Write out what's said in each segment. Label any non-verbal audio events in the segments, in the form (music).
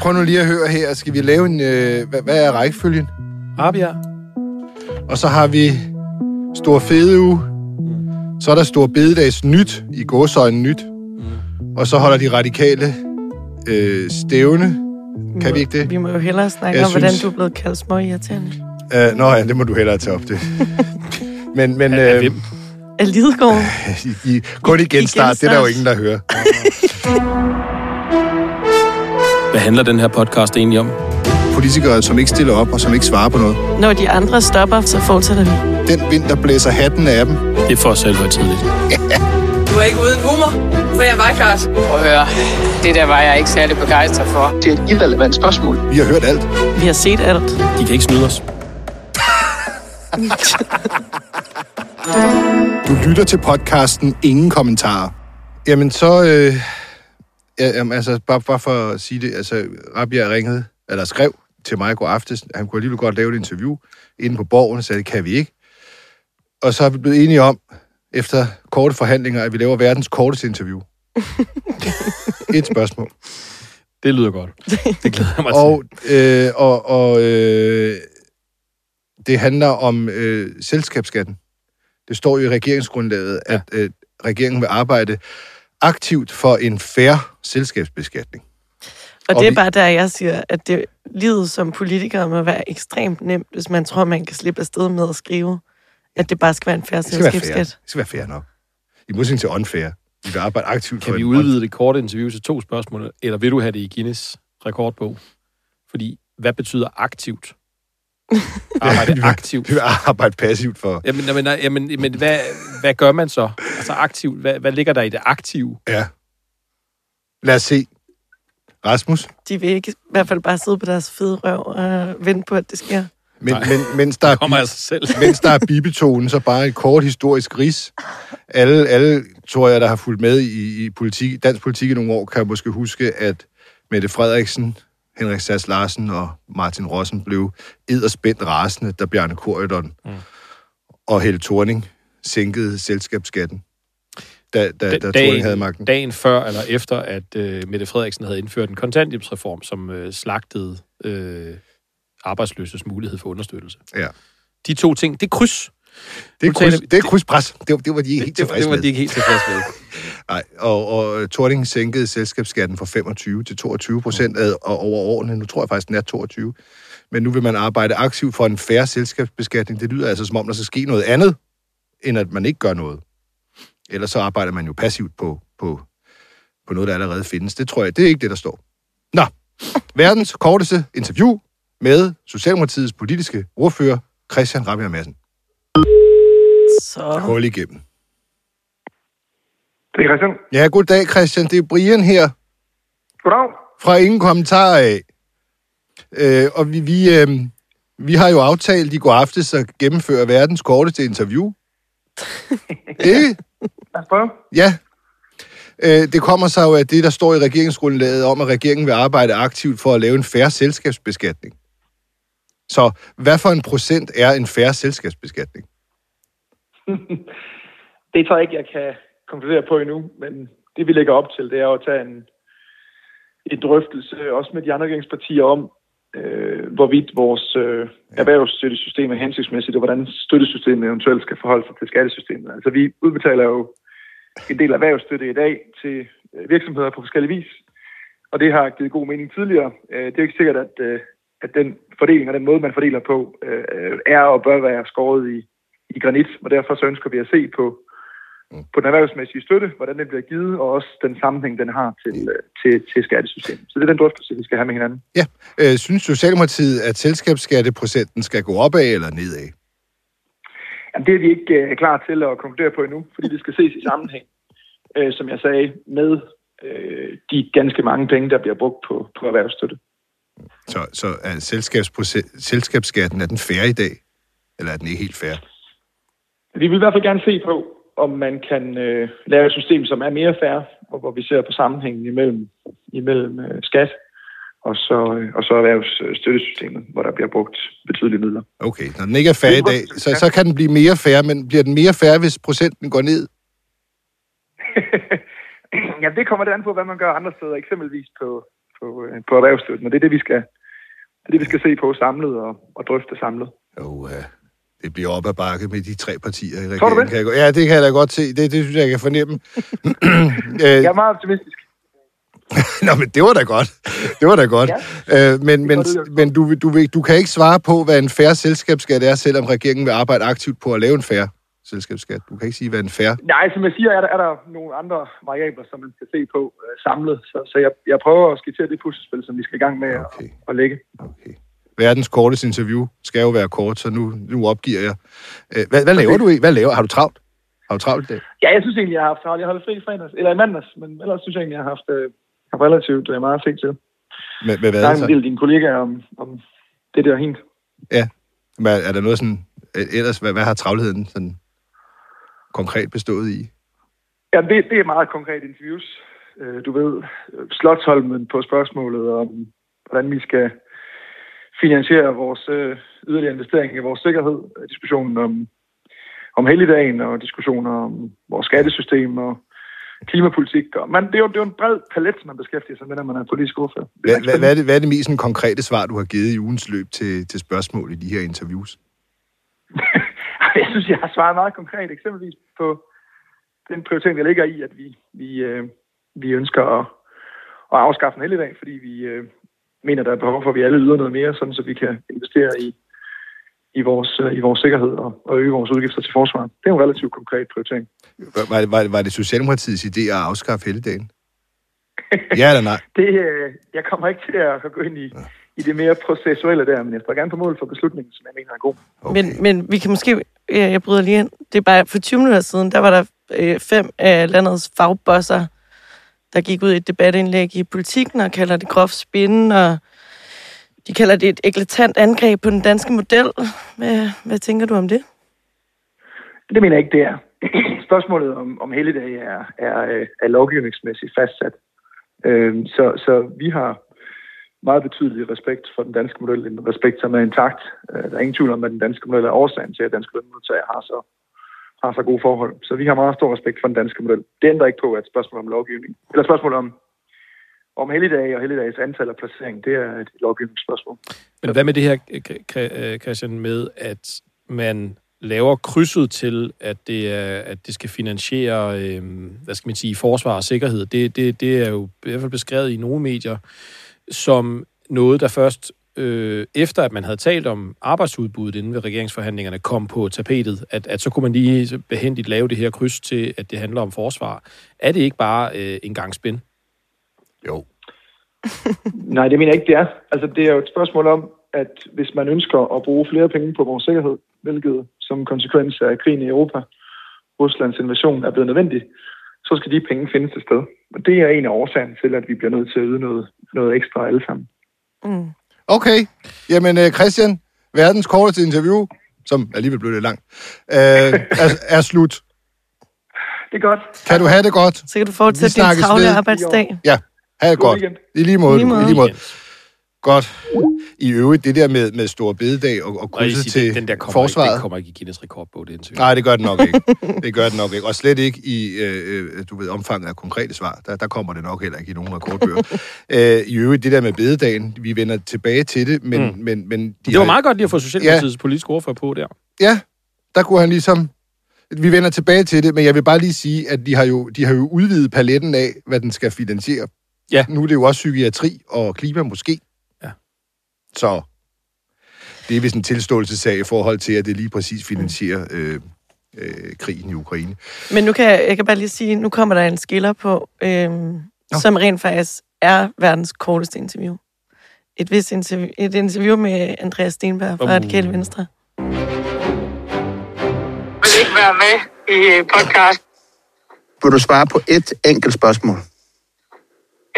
prøv nu lige at høre her. Skal vi lave en... Øh, hvad, hvad er rækkefølgen? Rabia. Og så har vi Stor Fede uge. Så er der Stor Bededags nyt, i gåsøjne nyt. Og så holder de radikale øh, stævne. Kan vi ikke det? Vi må jo hellere snakke Jeg om, hvordan synes- du er blevet kaldt små irriterende. Uh, nå ja, det må du hellere tage op det. (laughs) men men Af øh, hvem? Af Lidegaard. (laughs) i, i, kun i genstart, det er der jo ingen, der hører. (laughs) Hvad handler den her podcast egentlig om? Politikere, som ikke stiller op og som ikke svarer på noget. Når de andre stopper, så fortsætter vi. Den vind, der blæser hatten af dem. Det er for selvhøjtidligt. Du er ikke uden humor, for jeg var klart. Prøv at høre, det der var jeg ikke særlig begejstret for. Det er et irrelevant spørgsmål. Vi har hørt alt. Vi har set alt. De kan ikke snyde os. Du lytter til podcasten Ingen Kommentarer. Jamen så... Øh, ja, jamen, altså, bare, bare for at sige det, altså, Rabia ringede, eller skrev til mig i går aftes, han kunne alligevel godt lave et interview inde på borgen, så det kan vi ikke. Og så er vi blevet enige om, efter korte forhandlinger, at vi laver verdens korteste interview. (laughs) Et spørgsmål. Det lyder godt. (laughs) Det glæder jeg mig Og, øh, og, og øh, det handler om øh, selskabsskatten. Det står jo i regeringsgrundlaget, at øh, regeringen vil arbejde aktivt for en færre selskabsbeskatning. Og Og det er vi- bare der, jeg siger, at det, livet som politiker må være ekstremt nemt, hvis man tror, man kan slippe afsted med at skrive, at det bare skal være en færre Det skal være fair. selskabsskat. Det skal være fair nok. I modsætning til unfair. Vi vil arbejde aktivt Kan for vi en udvide det korte interview til to spørgsmål, eller vil du have det i Guinness rekordbog? Fordi, hvad betyder aktivt? (laughs) Arbejde aktivt. Vi vil arbejde passivt for... Jamen, jamen, nej, jamen, men hvad, hvad gør man så? Altså aktivt, hvad, hvad ligger der i det aktive? Ja. Lad os se. Rasmus? De vil ikke i hvert fald bare sidde på deres fede røv og vente på, at det sker. Men, Nej. men, mens der er Kommer af sig selv. (laughs) mens der er bibetonen, så bare et kort historisk ris. Alle, alle tror jeg, der har fulgt med i, i politik, dansk politik i nogle år, kan måske huske, at Mette Frederiksen, Henrik Sass Larsen og Martin Rossen blev edderspændt rasende, da Bjarne Corydon mm. og Helle Thorning sænkede selskabsskatten, da, da, da Thorning havde magten. dagen før eller efter, at øh, Mette Frederiksen havde indført en kontanthjælpsreform, som øh, slagtede øh, arbejdsløses mulighed for understøttelse. Ja. De to ting, det kryds. Det er, taler kryds, vi- det er krydspres. Det, var- det var de ikke helt tilfredse det var med. de ikke helt tilfredse med. (laughs) Nej, og, og Thorning sænkede selskabsskatten fra 25 til 22 procent og over årene. Nu tror jeg faktisk, den er 22. Men nu vil man arbejde aktivt for en færre selskabsbeskatning. Det lyder altså som om, der skal ske noget andet, end at man ikke gør noget. Ellers så arbejder man jo passivt på, på, på noget, der allerede findes. Det tror jeg, det er ikke det, der står. Nå, verdens korteste interview med Socialdemokratiets politiske ordfører, Christian Rabia Madsen. Så Hul igennem. Det er Christian. Ja, goddag Christian. Det er Brian her. Goddag. fra ingen kommentarer af. Øh, og vi, vi, øh, vi har jo aftalt i går aftes at gennemføre verdens korteste interview. (laughs) Ikke? Lad os prøve. Ja. Øh, det kommer så jo af det, der står i regeringsgrundlaget om, at regeringen vil arbejde aktivt for at lave en færre selskabsbeskatning. Så hvad for en procent er en færre selskabsbeskatning? (laughs) Det tror jeg ikke, jeg kan konkludere på endnu, men det vi lægger op til, det er at tage en, en drøftelse, også med de andre regeringspartier, om øh, hvorvidt vores øh, erhvervsstøttesystem er hensigtsmæssigt, og hvordan støttesystemet eventuelt skal forholde sig til skattesystemet. Altså vi udbetaler jo en del erhvervsstøtte i dag til øh, virksomheder på forskellige vis, og det har givet god mening tidligere. Øh, det er jo ikke sikkert, at, øh, at den fordeling og den måde, man fordeler på, er og bør være skåret i, i granit, og derfor så ønsker vi at se på, på den erhvervsmæssige støtte, hvordan den bliver givet, og også den sammenhæng, den har til, øh, til, til skattesystemet. Så det er den drøftelse, vi skal have med hinanden. Ja. Øh, synes Socialdemokratiet, at selskabsskatteprocenten skal gå opad eller nedad? Jamen, det er vi ikke øh, klar til at konkludere på endnu, fordi det skal ses i sammenhæng, (laughs) øh, som jeg sagde, med øh, de ganske mange penge, der bliver brugt på, på erhvervsstøtte. Så, så er selskabsskatten, er den færre i dag? Eller er den ikke helt færre? Vi vil i hvert fald gerne se på, om man kan øh, lave et system, som er mere fair, og hvor vi ser på sammenhængen imellem, imellem øh, skat og så, øh, og så erhvervsstøttesystemet, hvor der bliver brugt betydelige midler. Okay, når den ikke er færre i dag, så, så kan den blive mere færre, men bliver den mere færre, hvis procenten går ned? (laughs) ja, det kommer det an på, hvad man gør andre steder, eksempelvis på, på, øh, på erhvervsstøtten. Og det er det, vi skal, det er det, vi skal se på samlet og, og drøfte samlet. Jo, ja. Det bliver op ad bakke med de tre partier i regeringen. det? Kan jeg ja, det kan jeg da godt se. Det, det synes jeg, jeg kan fornemme. (clears throat) øh, Jeg er meget optimistisk. (laughs) Nå, men det var da godt. Det var da godt. Ja. Øh, men men, men du, du, du kan ikke svare på, hvad en færre selskabsskat er, selvom regeringen vil arbejde aktivt på at lave en færre selskabsskat. Du kan ikke sige, hvad en færre... Nej, som jeg siger, er der, er der nogle andre variabler, som man skal se på øh, samlet. Så, så jeg, jeg prøver at skitsere det puslespil, som vi skal i gang med Okay. at, at lægge. Okay. Verdens korteste interview skal jo være kort, så nu, nu opgiver jeg. Øh, hvad, hvad laver du i? Hvad laver? Har du travlt? Har du travlt i dag? Ja, jeg synes egentlig, jeg har haft travlt. Jeg holdt fri i fredags, eller i mandags, men ellers synes jeg egentlig, jeg har haft, øh, haft relativt øh, meget fint til. Med, med hvad? Jeg har en del dine kollegaer om, om det der hint. Hvad, er der noget sådan... øh, Ellers, hvad, hvad har travlheden sådan konkret bestået i? Ja, det, det er meget konkret interviews. Øh, Du ved, Slotsholmen på spørgsmålet om, hvordan vi skal finansiere vores øh, yderligere investering i vores sikkerhed. Øh, Diskussionen om, om helligdagen og diskussioner om vores skattesystem og klimapolitik. Og man, det, er jo, det er jo en bred palet, man beskæftiger sig med, når man er politisk ordfører. Er Hvad, hvad, hvad, er det, hvad er det mest sådan, konkrete svar, du har givet i ugens løb til, til spørgsmål i de her interviews? (laughs) Jeg synes, jeg har svaret meget konkret, eksempelvis på den prioritering, der ligger i, at vi, vi, øh, vi ønsker at, at afskaffe en helligdag, fordi vi øh, mener, der er behov for, at vi alle yder noget mere, sådan så vi kan investere i, i, vores, øh, i vores sikkerhed og, og øge vores udgifter til forsvaret. Det er en relativt konkret prioritering. Var, var, var, det Socialdemokratiets idé at afskaffe helligdagen? Ja eller nej? (laughs) Det, øh, jeg kommer ikke til at gå ind i, i det mere processuelle der, men jeg står gerne på mål for beslutningen, som jeg mener er god. Okay. Men, men vi kan måske... Ja, jeg bryder lige ind. Det er bare for 20 minutter siden, der var der øh, fem af landets fagbosser, der gik ud i et debatindlæg i politikken og kalder det groft spin, og de kalder det et eklatant angreb på den danske model. Hvad, hvad tænker du om det? Det mener jeg ikke, det er. (clears throat) Spørgsmålet om, om helligdag er, er, øh, er lovgivningsmæssigt fastsat. Øhm, så, så vi har meget betydelig respekt for den danske model, en respekt, som er intakt. Øh, Der er ingen tvivl om, at den danske model er årsagen til, at danske lønmodtagere har så, har så gode forhold. Så vi har meget stor respekt for den danske model. Det ændrer ikke på, at spørgsmålet om lovgivning, eller spørgsmålet om, om helligdage og helligdags antal og placering, det er et lovgivningsspørgsmål. Men hvad med det her, øh, Christian, med at man laver krydset til, at det, er, at det skal finansiere, øh, hvad skal man sige, forsvar og sikkerhed. Det, det, det er jo i hvert fald beskrevet i nogle medier som noget, der først øh, efter at man havde talt om arbejdsudbuddet inden ved regeringsforhandlingerne, kom på tapetet, at, at så kunne man lige behendigt lave det her kryds til, at det handler om forsvar. Er det ikke bare øh, en gang spin? Jo. (laughs) Nej, det mener jeg ikke, det er. Altså, det er jo et spørgsmål om, at hvis man ønsker at bruge flere penge på vores sikkerhed, hvilket som konsekvens af krigen i Europa, Ruslands invasion er blevet nødvendig, så skal de penge findes et sted. Og det er en af årsagen til, at vi bliver nødt til at yde noget, noget ekstra alle sammen. Mm. Okay. Jamen, øh, Christian, verdens korteste interview, som alligevel blev lidt langt, øh, (laughs) er, er slut. Det er godt. Kan du have det godt? Så kan du fortsætte din travle arbejdsdag. Ja, have det God godt. I lige måde. I lige måde. I lige måde. Godt. I øvrigt, det der med, med store bededag og, og krydset siger, til den der kommer forsvaret. Ikke, den kommer ikke i Guinness rekordbog, det interview. Nej, det gør det nok ikke. Det gør det nok ikke. Og slet ikke i, øh, øh, du ved, omfanget af konkrete svar. Der, der kommer det nok heller ikke i nogen rekordbøger. (laughs) øh, I øvrigt, det der med bededagen, vi vender tilbage til det, men... Mm. men, men de Det var har- meget godt lige at få Socialdemokratiets ja. politiske ordfører på der. Ja, der kunne han ligesom... Vi vender tilbage til det, men jeg vil bare lige sige, at de har jo, de har jo udvidet paletten af, hvad den skal finansiere. Ja. Nu er det jo også psykiatri og klima måske. Så det er vist en tilståelsessag i forhold til, at det lige præcis finansierer øh, øh, krigen i Ukraine. Men nu kan jeg, jeg kan bare lige sige, nu kommer der en skiller på, øhm, som rent faktisk er verdens korteste interview. Et, vist interview, et interview med Andreas Stenberg fra Uh. Radikale Venstre. Vil ikke være med i podcast? Vil du svare på et enkelt spørgsmål?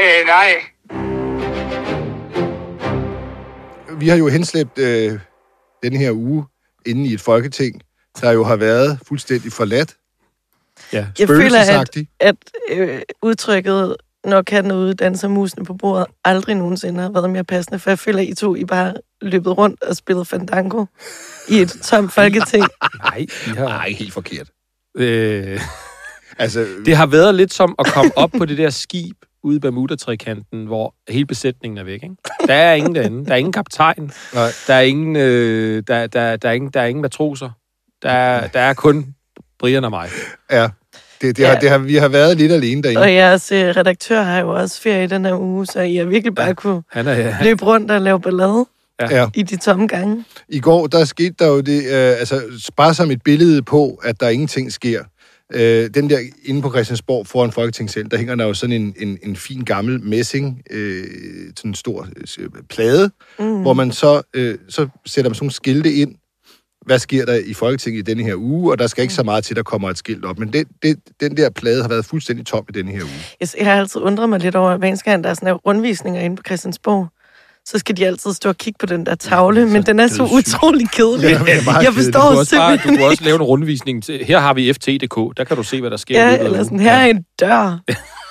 Øh, nej. Vi har jo henslæbt øh, den her uge inde i et folketing, der jo har været fuldstændig forladt. Ja. Jeg føler, at, at øh, udtrykket, når katten er ude, danser musene på bordet, aldrig nogensinde har været mere passende, for jeg føler, at I to I bare løbet rundt og spillet fandango i et tomt (laughs) folketing. Nej, har... Nej, helt forkert. Øh, Altså, det har været lidt som at komme (laughs) op på det der skib ude i Bermuda-trikanten, hvor hele besætningen er væk. Ikke? Der er ingen derinde. Der er ingen kaptajn. Nej. Der er ingen, øh, der, der, der, er ingen, der er ingen matroser. Der er, der er kun Brian og mig. Ja. Det, det, har, Ja. det har, vi har været lidt alene derinde. Og jeres øh, redaktør har jo også ferie den her uge, så I har virkelig bare kunne Han er, ja, løbe rundt og lave ballade Ja. i de tomme gange. I går, der skete der jo det, øh, altså bare som et billede på, at der ingenting sker. Øh, den der inde på Christiansborg foran Folketingssalen, der hænger der jo sådan en, en, en fin gammel messing, øh, sådan en stor øh, plade, mm. hvor man så, øh, så sætter man sådan nogle skilte ind, hvad sker der i Folketinget i denne her uge, og der skal ikke så meget til, der kommer et skilt op. Men det, det, den der plade har været fuldstændig tom i denne her uge. Jeg, har altid undret mig lidt over, eneste gang, der er sådan rundvisninger inde på Christiansborg, så skal de altid stå og kigge på den der tavle, men den er så utrolig kedelig. Ja, jeg. Du forstår kan, også bare, du simpelthen kan også lave en rundvisning til, her har vi FT.dk, der kan du se, hvad der sker. i Ja, eller sådan, her er en dør.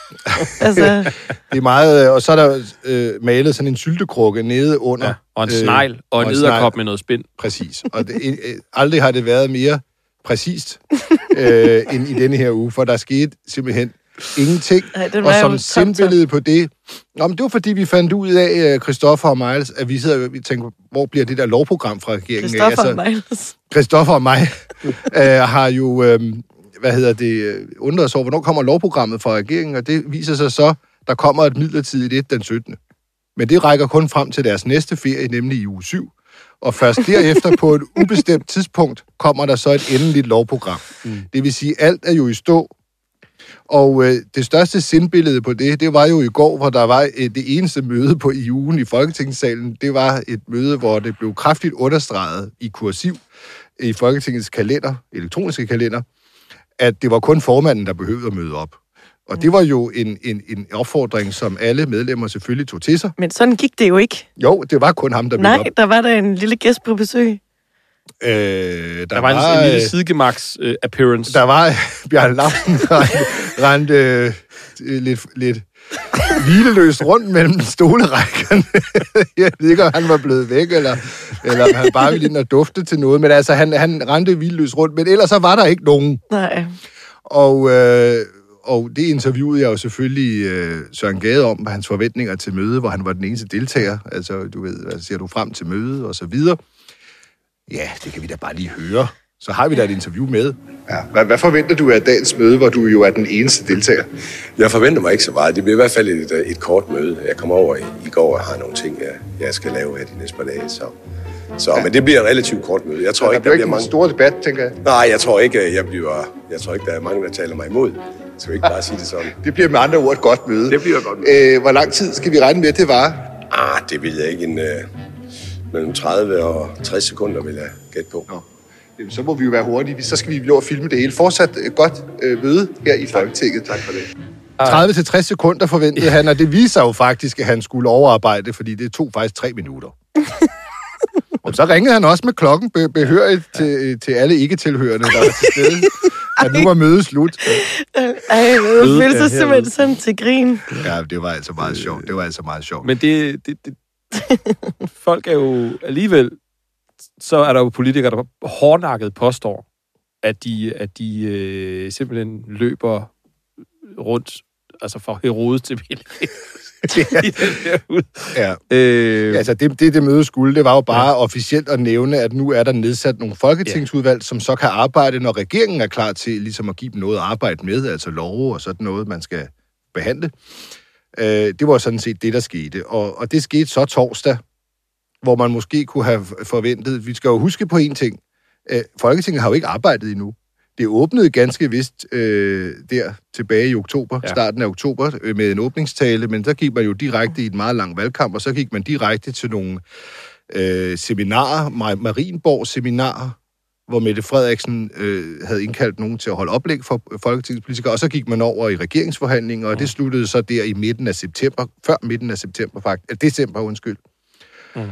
(laughs) altså, Det er meget, øh, og så er der øh, malet sådan en syltekrukke nede under. Ja, og en øh, snegl, og en og en edderkop med noget spind. Præcis. Og det, øh, aldrig har det været mere præcist (laughs) øh, end i denne her uge, for der skete simpelthen ingenting. Ej, den og som sindbillede på det, Nå, men det var fordi, vi fandt ud af, øh, Christoffer og Miles, at vi sidder og vi tænker, hvor bliver det der lovprogram fra regeringen? Christoffer Altså, og Miles. Christoffer og mig (laughs) øh, har jo, øh, hvad hedder det, øh, undret os over, hvornår kommer lovprogrammet fra regeringen, og det viser sig så, der kommer et midlertidigt et den 17. Men det rækker kun frem til deres næste ferie, nemlig i uge 7. Og først derefter på et ubestemt tidspunkt kommer der så et endeligt lovprogram. Mm. Det vil sige, alt er jo i stå. Og øh, det største sindbillede på det, det var jo i går, hvor der var øh, det eneste møde på i ugen i Folketingssalen. Det var et møde, hvor det blev kraftigt understreget i kursiv i Folketingets kalender, elektroniske kalender, at det var kun formanden, der behøvede at møde op. Og det var jo en, en, en opfordring, som alle medlemmer selvfølgelig tog til sig. Men sådan gik det jo ikke. Jo, det var kun ham, der mødte Nej, op. der var der en lille gæst på besøg. Øh, der, Der var en, en lille øh, sidegemax uh, appearance. Der var (laughs) Bjørn Larsen rendte, rendte øh, lidt, lidt hvileløst rundt mellem stolerækkerne. (laughs) Jeg ved ikke, om han var blevet væk, eller, eller om han bare ville ind og dufte til noget. Men altså, han, han rendte hvileløst rundt. Men ellers så var der ikke nogen. Nej. Og, øh, og det interviewede jeg jo selvfølgelig øh, Søren Gade om, hvad hans forventninger til mødet, hvor han var den eneste deltager. Altså, du ved, hvad siger du frem til mødet, og så videre. Ja, det kan vi da bare lige høre. Så har vi da et interview med. Ja. Hvad, hvad forventer du af dagens møde, hvor du jo er den eneste deltager? Jeg forventer mig ikke så meget. Det bliver i hvert fald et, øh, et kort møde. Jeg kommer over i, i går og har nogle ting, jeg, jeg skal lave her de næste par dage. Så, så ja. men det bliver et relativt kort møde. Jeg tror der ikke, bliver der ikke bliver en mange... stor debat, tænker jeg. Nej, jeg tror ikke, jeg bliver... Jeg tror ikke, der er mange, der taler mig imod. Jeg skal ikke bare sige det sådan. (laughs) Det bliver med andre ord et godt møde. Det bliver et godt møde. Øh, hvor lang tid skal vi regne med, det var? Ah, det ved jeg ikke. En, uh, mellem 30 og 60 sekunder, vil jeg gætte på. Nå. Jamen, så må vi jo være hurtige. Så skal vi nå at filme det hele. Fortsat et godt øh, møde her i Folketinget. Tak for det. 30 til 60 sekunder forventede ja. han, og det viser jo faktisk, at han skulle overarbejde, fordi det tog faktisk tre minutter. (laughs) og så ringede han også med klokken be- behørigt til, til alle ikke-tilhørende, der var til stede, (laughs) at nu var mødet slut. Ej, det Mødet føles er så simpelthen sådan til grin. Ja, det var altså meget sjovt. Det var altså meget sjovt. Men det, det, det, (laughs) folk er jo alligevel, så er der jo politikere, der hårdnakket påstår, at de, at de øh, simpelthen løber rundt, altså fra Herodes til (laughs) (laughs) ud. Ja. Øh, altså det, det, det møde skulle, det var jo bare ja. officielt at nævne, at nu er der nedsat nogle folketingsudvalg, ja. som så kan arbejde, når regeringen er klar til ligesom at give dem noget at arbejde med, altså love og sådan noget, man skal behandle. Øh, det var sådan set det, der skete. Og, og det skete så torsdag, hvor man måske kunne have forventet... Vi skal jo huske på en ting. Øh, Folketinget har jo ikke arbejdet endnu. Det åbnede ganske vist øh, der tilbage i oktober, Ja. starten af oktober, øh, med en åbningstale, men så gik man jo direkte i et meget lang valgkamp, og så gik man direkte til nogle øh, seminarer, Ma- Marienborg seminarer, hvor Mette Frederiksen øh, havde indkaldt nogen til at holde oplæg for folketingspolitikere, og så gik man over i regeringsforhandlinger, og det sluttede så der i midten af september, før midten af september faktisk, øh, december, undskyld. Mm. Og,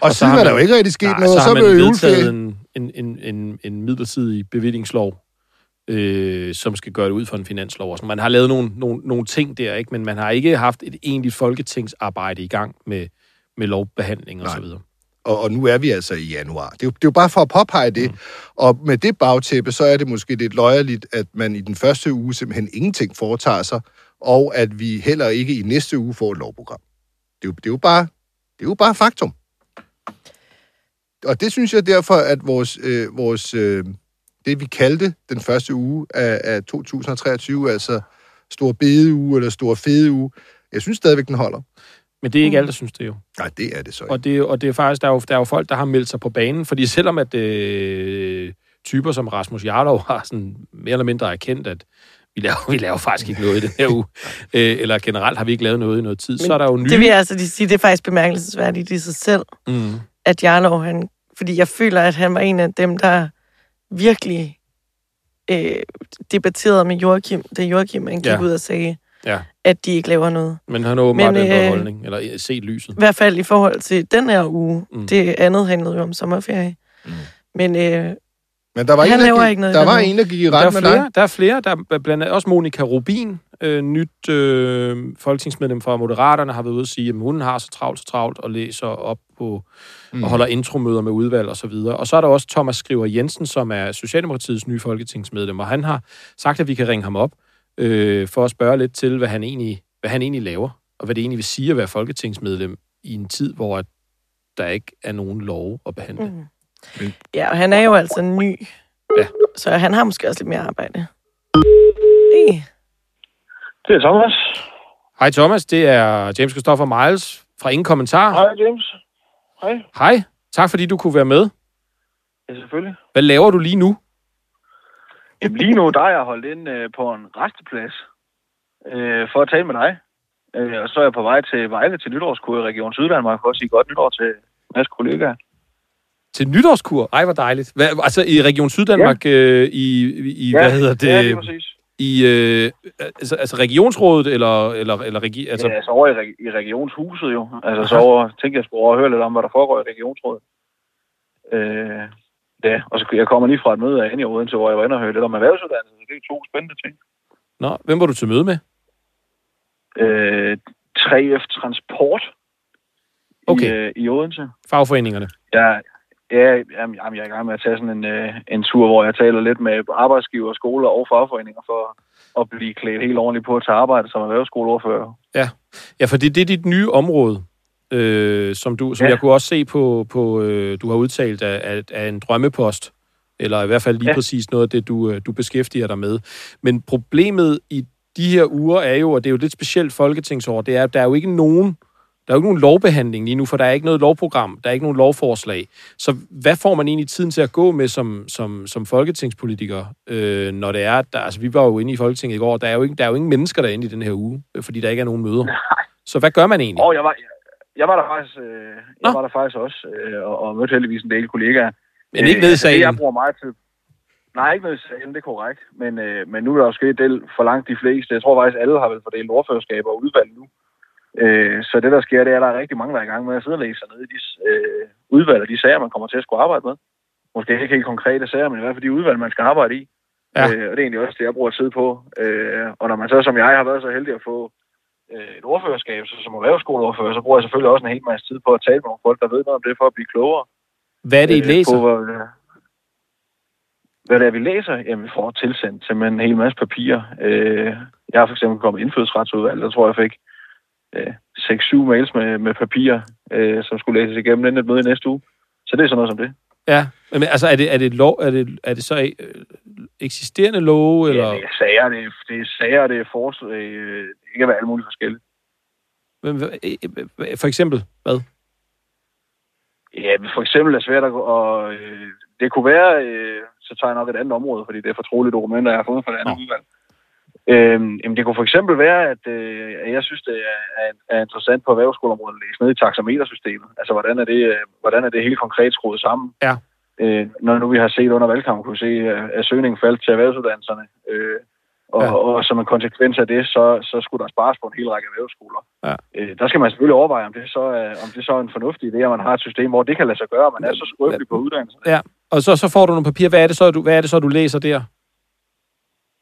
og så siden har er der jo ikke rigtig sket nej, noget, så så man blev vedtaget en, en, en, en, en midlertidig bevillingslov, øh, som skal gøre det ud for en finanslov. Sådan. Man har lavet nogle, nogle, nogle ting der, ikke? men man har ikke haft et egentligt folketingsarbejde i gang med, med lovbehandling og så videre. Og, og nu er vi altså i januar. Det er, jo, det er jo bare for at påpege det. Mm. Og med det bagtæppe, så er det måske lidt løjerligt, at man i den første uge simpelthen ingenting foretager sig, og at vi heller ikke i næste uge får et lovprogram. Det er jo, det er jo, bare, det er jo bare faktum. Og det synes jeg derfor, at vores, øh, vores øh, det vi kaldte den første uge af, af 2023, altså stor bedeuge eller stor fede uge, jeg synes stadigvæk, den holder. Men det er ikke alle, der synes det jo. Nej, det er det så ikke. Og det, og det er faktisk, der er, jo, der er jo folk, der har meldt sig på banen, fordi selvom at øh, typer som Rasmus Jarlov har sådan mere eller mindre erkendt, at vi laver, (laughs) vi laver faktisk ikke noget i den her uge, (laughs) øh, eller generelt har vi ikke lavet noget i noget tid, Men så er der jo nye... Det vil jeg altså lige sige, det er faktisk bemærkelsesværdigt i sig selv, Mm. at Jarlov, han, fordi jeg føler, at han var en af dem, der virkelig øh, debatterede med Joachim, da Joachim han gik ja. ud og sagde, Ja, at de ikke laver noget. men han har åbenbart Men, ændret øh, holdning, eller øh, set lyset. I hvert fald i forhold til den her uge. Mm. Det andet handlede jo om sommerferie. Mm. Men øh, Men der var, Han en, der, laver gik, ikke noget der var en, der gik i Der ret er, med flere, dig. der er flere, der er blandt andet også Monika Rubin, øh, nyt øh, folketingsmedlem fra Moderaterne, har været ude at sige, at hun har så travlt, så travlt, og læser op på, mm. og holder intromøder med udvalg og så videre. Og så er der også Thomas Skriver Jensen, som er Socialdemokratiets nye folketingsmedlem, og han har sagt, at vi kan ringe ham op øh, for at spørge lidt til, hvad han, egentlig, hvad han egentlig laver, og hvad det egentlig vil sige at være folketingsmedlem i en tid, hvor at der ikke er nogen lov at behandle. Mm. ja, og han er jo altså ny. Ja. Så han har måske også lidt mere arbejde. Hey. Det er Thomas. Hej Thomas, det er James Christopher Miles fra Ingen Kommentar. Hej, James. Hej. Hej, tak fordi du kunne være med. Ja, selvfølgelig. Hvad laver du lige nu? Jamen, lige nu, der er jeg holdt ind øh, på en resteplads øh, for at tale med dig. Øh, og så er jeg på vej til Vejle til nytårskur i Region Syddanmark for at sige godt nytår til masse kollegaer. Til nytårskur? Ej, hvor dejligt. Hvad, altså i Region Syddanmark, ja. øh, i, i hvad hedder det? Ja, det er præcis. I, øh, altså, altså regionsrådet, eller, eller, eller regi, Altså, ja, altså over i, reg- i regionshuset jo. Altså så Aha. over, tænkte jeg skulle overhøre lidt om, hvad der foregår i regionsrådet. Øh, ja, og så jeg kommer lige fra et møde af i Odense, hvor jeg var inde og høre lidt om erhvervsuddannelse. Så det er to spændende ting. Nå, hvem var du til møde med? Øh, 3F Transport Okay. i, øh, i Odense. Fagforeningerne. Jeg, ja, jamen, jamen, jeg er i gang med at tage sådan en, øh, en tur, hvor jeg taler lidt med arbejdsgiver, skoler og fagforeninger for at blive klædt helt ordentligt på at tage arbejde som erhvervsskoleordfører. Ja, for det, det er dit nye område, øh, som, du, som ja. Jeg kunne også se på, på øh, du har udtalt af, af, af en drømmepost, eller i hvert fald lige ja. Præcis noget af det, du, øh, du beskæftiger dig med. Men problemet i de her uger er jo, og det er jo et lidt specielt folketingsår, det er, at der er jo ikke nogen, der er jo ikke nogen lovbehandling lige nu, for der er ikke noget lovprogram, der er ikke nogen lovforslag. Så hvad får man egentlig tiden til at gå med som, som, som folketingspolitiker, øh, når det er, der, altså vi var jo inde i Folketinget i går, der er jo, ikke, der er jo ingen mennesker derinde i den her uge, fordi der ikke er nogen møder. Så hvad gør man egentlig? Og jeg var, jeg var der faktisk, øh, Nå. jeg var der faktisk også, øh, og, og mødte heldigvis en del kollegaer. Men ikke nede i altså, Det, jeg bruger meget til... Nej, ikke nede i salen, det er korrekt. Men, øh, men nu er der jo sket det for langt de fleste. Jeg tror faktisk, alle har vel fordelt ordførerskaber og udvalg nu. Øh, så det, der sker, det er, at der er rigtig mange, der er i gang med at sidde og læse sig ned i de øh, udvalg og de sager, man kommer til at skulle arbejde med. Måske ikke helt konkrete sager, men i hvert fald de udvalg, man skal arbejde i. Ja. Øh, og det er egentlig også det, jeg bruger tid på. Øh, og når man så, som jeg, har været så heldig at få øh, et ordførerskab, så som erhvervsskoleordfører, så bruger jeg selvfølgelig også en hel masse tid på at tale med nogle folk, der ved noget om det, for at blive klogere. Hvad er det, I Øh, læser? På, hvad, hvad det er, vi læser? Jamen, vi får tilsendt simpelthen en hel masse papirer. Øh, jeg har for eksempel kommet i indfødsretsudvalg, der tror jeg, jeg fik øh, 6-7 mails med, med papirer, øh, som skulle læses igennem inden et møde i næste uge. Så det er sådan noget som det. Ja, men altså er det, er det, lov, er det, er det så øh, eksisterende love, eller Ja, det er sager, det er, det er sager, det er forslag, øh, det kan være alle mulige forskellige. Øh, øh, for eksempel, hvad? Ja, for eksempel er svært at og øh, det kunne være, øh, så tager jeg nok et andet område, fordi det er fortrolige dokumenter, jeg har fået fra det andet Nå. udvalg. Øhm, jamen det kunne for eksempel være, at øh, jeg synes, det er, er, er interessant på erhvervsskoleområdet at læse ned i taxametersystemet. Altså, hvordan er det, øh, hvordan er det helt konkret skruet sammen? Ja. Øh, når nu vi har set under valgkampen, kunne se, at- søgningen faldt til erhvervsuddannelserne. Øh, og, Ja. og, som en konsekvens af det, så, så skulle der spares på en hel række erhvervsskoler. Ja. Øh, der skal man selvfølgelig overveje, om det, så er, om det så er en fornuftig idé, at man har et system, hvor det kan lade sig gøre, man er så skrøbelig på uddannelsen. Ja, og så, så får du nogle papir. Hvad er det så, du, hvad er det så, du læser der?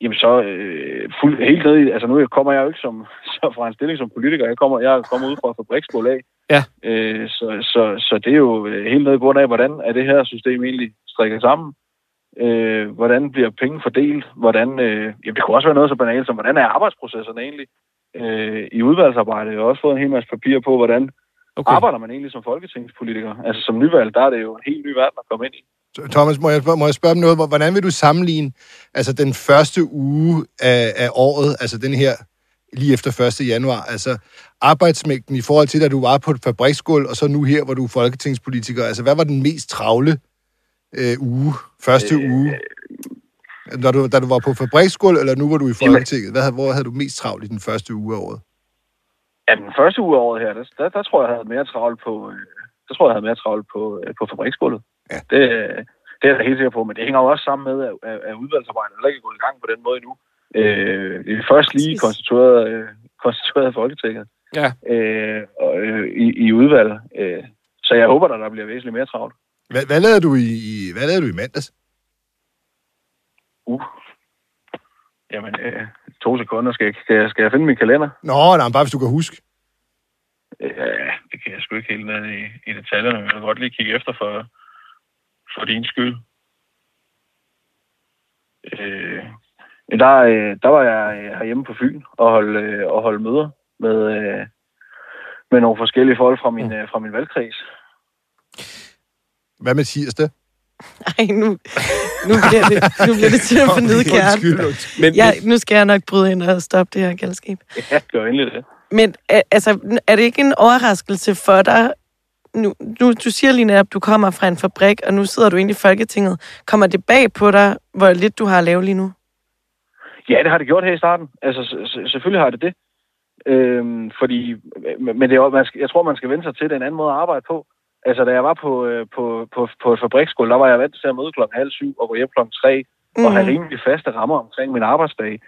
Jamen så øh, fuld, helt ned i, altså nu kommer jeg jo ikke som, (laughs) så fra en stilling som politiker, jeg kommer, jeg kommer ud fra fabriksbolag. Ja. Øh, så, så, så det er jo øh, helt ned i bunden af, hvordan er det her system egentlig strikket sammen? Øh, hvordan bliver penge fordelt? Hvordan, øh, jamen det kunne også være noget så banalt som, hvordan er arbejdsprocesserne egentlig? øh, i udvalgsarbejdet. Jeg har også fået en hel masse papir på, hvordan okay. arbejder man egentlig som folketingspolitiker. Altså som nyvalg, der er det jo en helt ny verden at komme ind i. Thomas, må jeg, spørge- må jeg spørge om noget? Hvor- Hvordan vil du sammenligne altså den første uge af, af året, altså den her lige efter 1. januar, altså arbejdsmængden i forhold til, da du var på et fabriksgulv, og så nu her, hvor du er folketingspolitiker. Altså, hvad var den mest travle øh, uge, første øh, uge? Når du, da du var på fabriksgulv, eller nu var du i Folketinget? Hvad, hvor havde du mest travlt i den første uge af året? Ja, den første uge af året her, der, der, der tror jeg, jeg havde mere travlt på, øh, der tror jeg, jeg havde mere travlt på, øh, på fabriksgulvet. Ja. Det, det er jeg da helt sikker på, men det hænger jo også sammen med, at, at, udvalgsarbejdet er ikke gået i gang på den måde endnu. Øh, det er først lige konstitueret, øh, konstitueret af Folketinget Ja. øh, og, øh, i, i udvalg. Øh, så jeg håber, at der bliver væsentligt mere travlt. Hvad, hvad lavede du i, i, hvad lavede du i mandags? Uh. Jamen, øh, to sekunder. Skal jeg, skal, jeg, skal jeg finde min kalender? Nå, nej, bare hvis du kan huske. Ja, det kan jeg sgu ikke helt ned i, i detaljerne, men jeg vil godt lige kigge efter for, for din skyld. Øh, men der, øh, der var jeg øh, herhjemme på Fyn og holde, øh, og holde møder med, med nogle forskellige folk fra min, øh, fra min valgkreds. Hvad med tirsdag? Ej, nu, nu, bliver det, nu bliver det til at (laughs) få undskyld. Men, Ja, nu skal jeg nok bryde ind og stoppe det her galskab. Ja, gør endelig det. Men altså, er det ikke en overraskelse for dig, nu, nu, du siger lige netop, at du kommer fra en fabrik, og nu sidder du inde i Folketinget. Kommer det bag på dig, hvor lidt du har at lave lige nu? Ja, det har det gjort her i starten. Altså, selvfølgelig har det det. Øhm, fordi, men det er, man skal, jeg tror, man skal vende sig til, det er en anden måde at arbejde på. Altså, da jeg var på, øh, på, på, på et fabriksskole, der var jeg vant til at møde klokken halv syv og gå hjem klokken tre, mm. og have rimelig faste rammer omkring min arbejdsdag.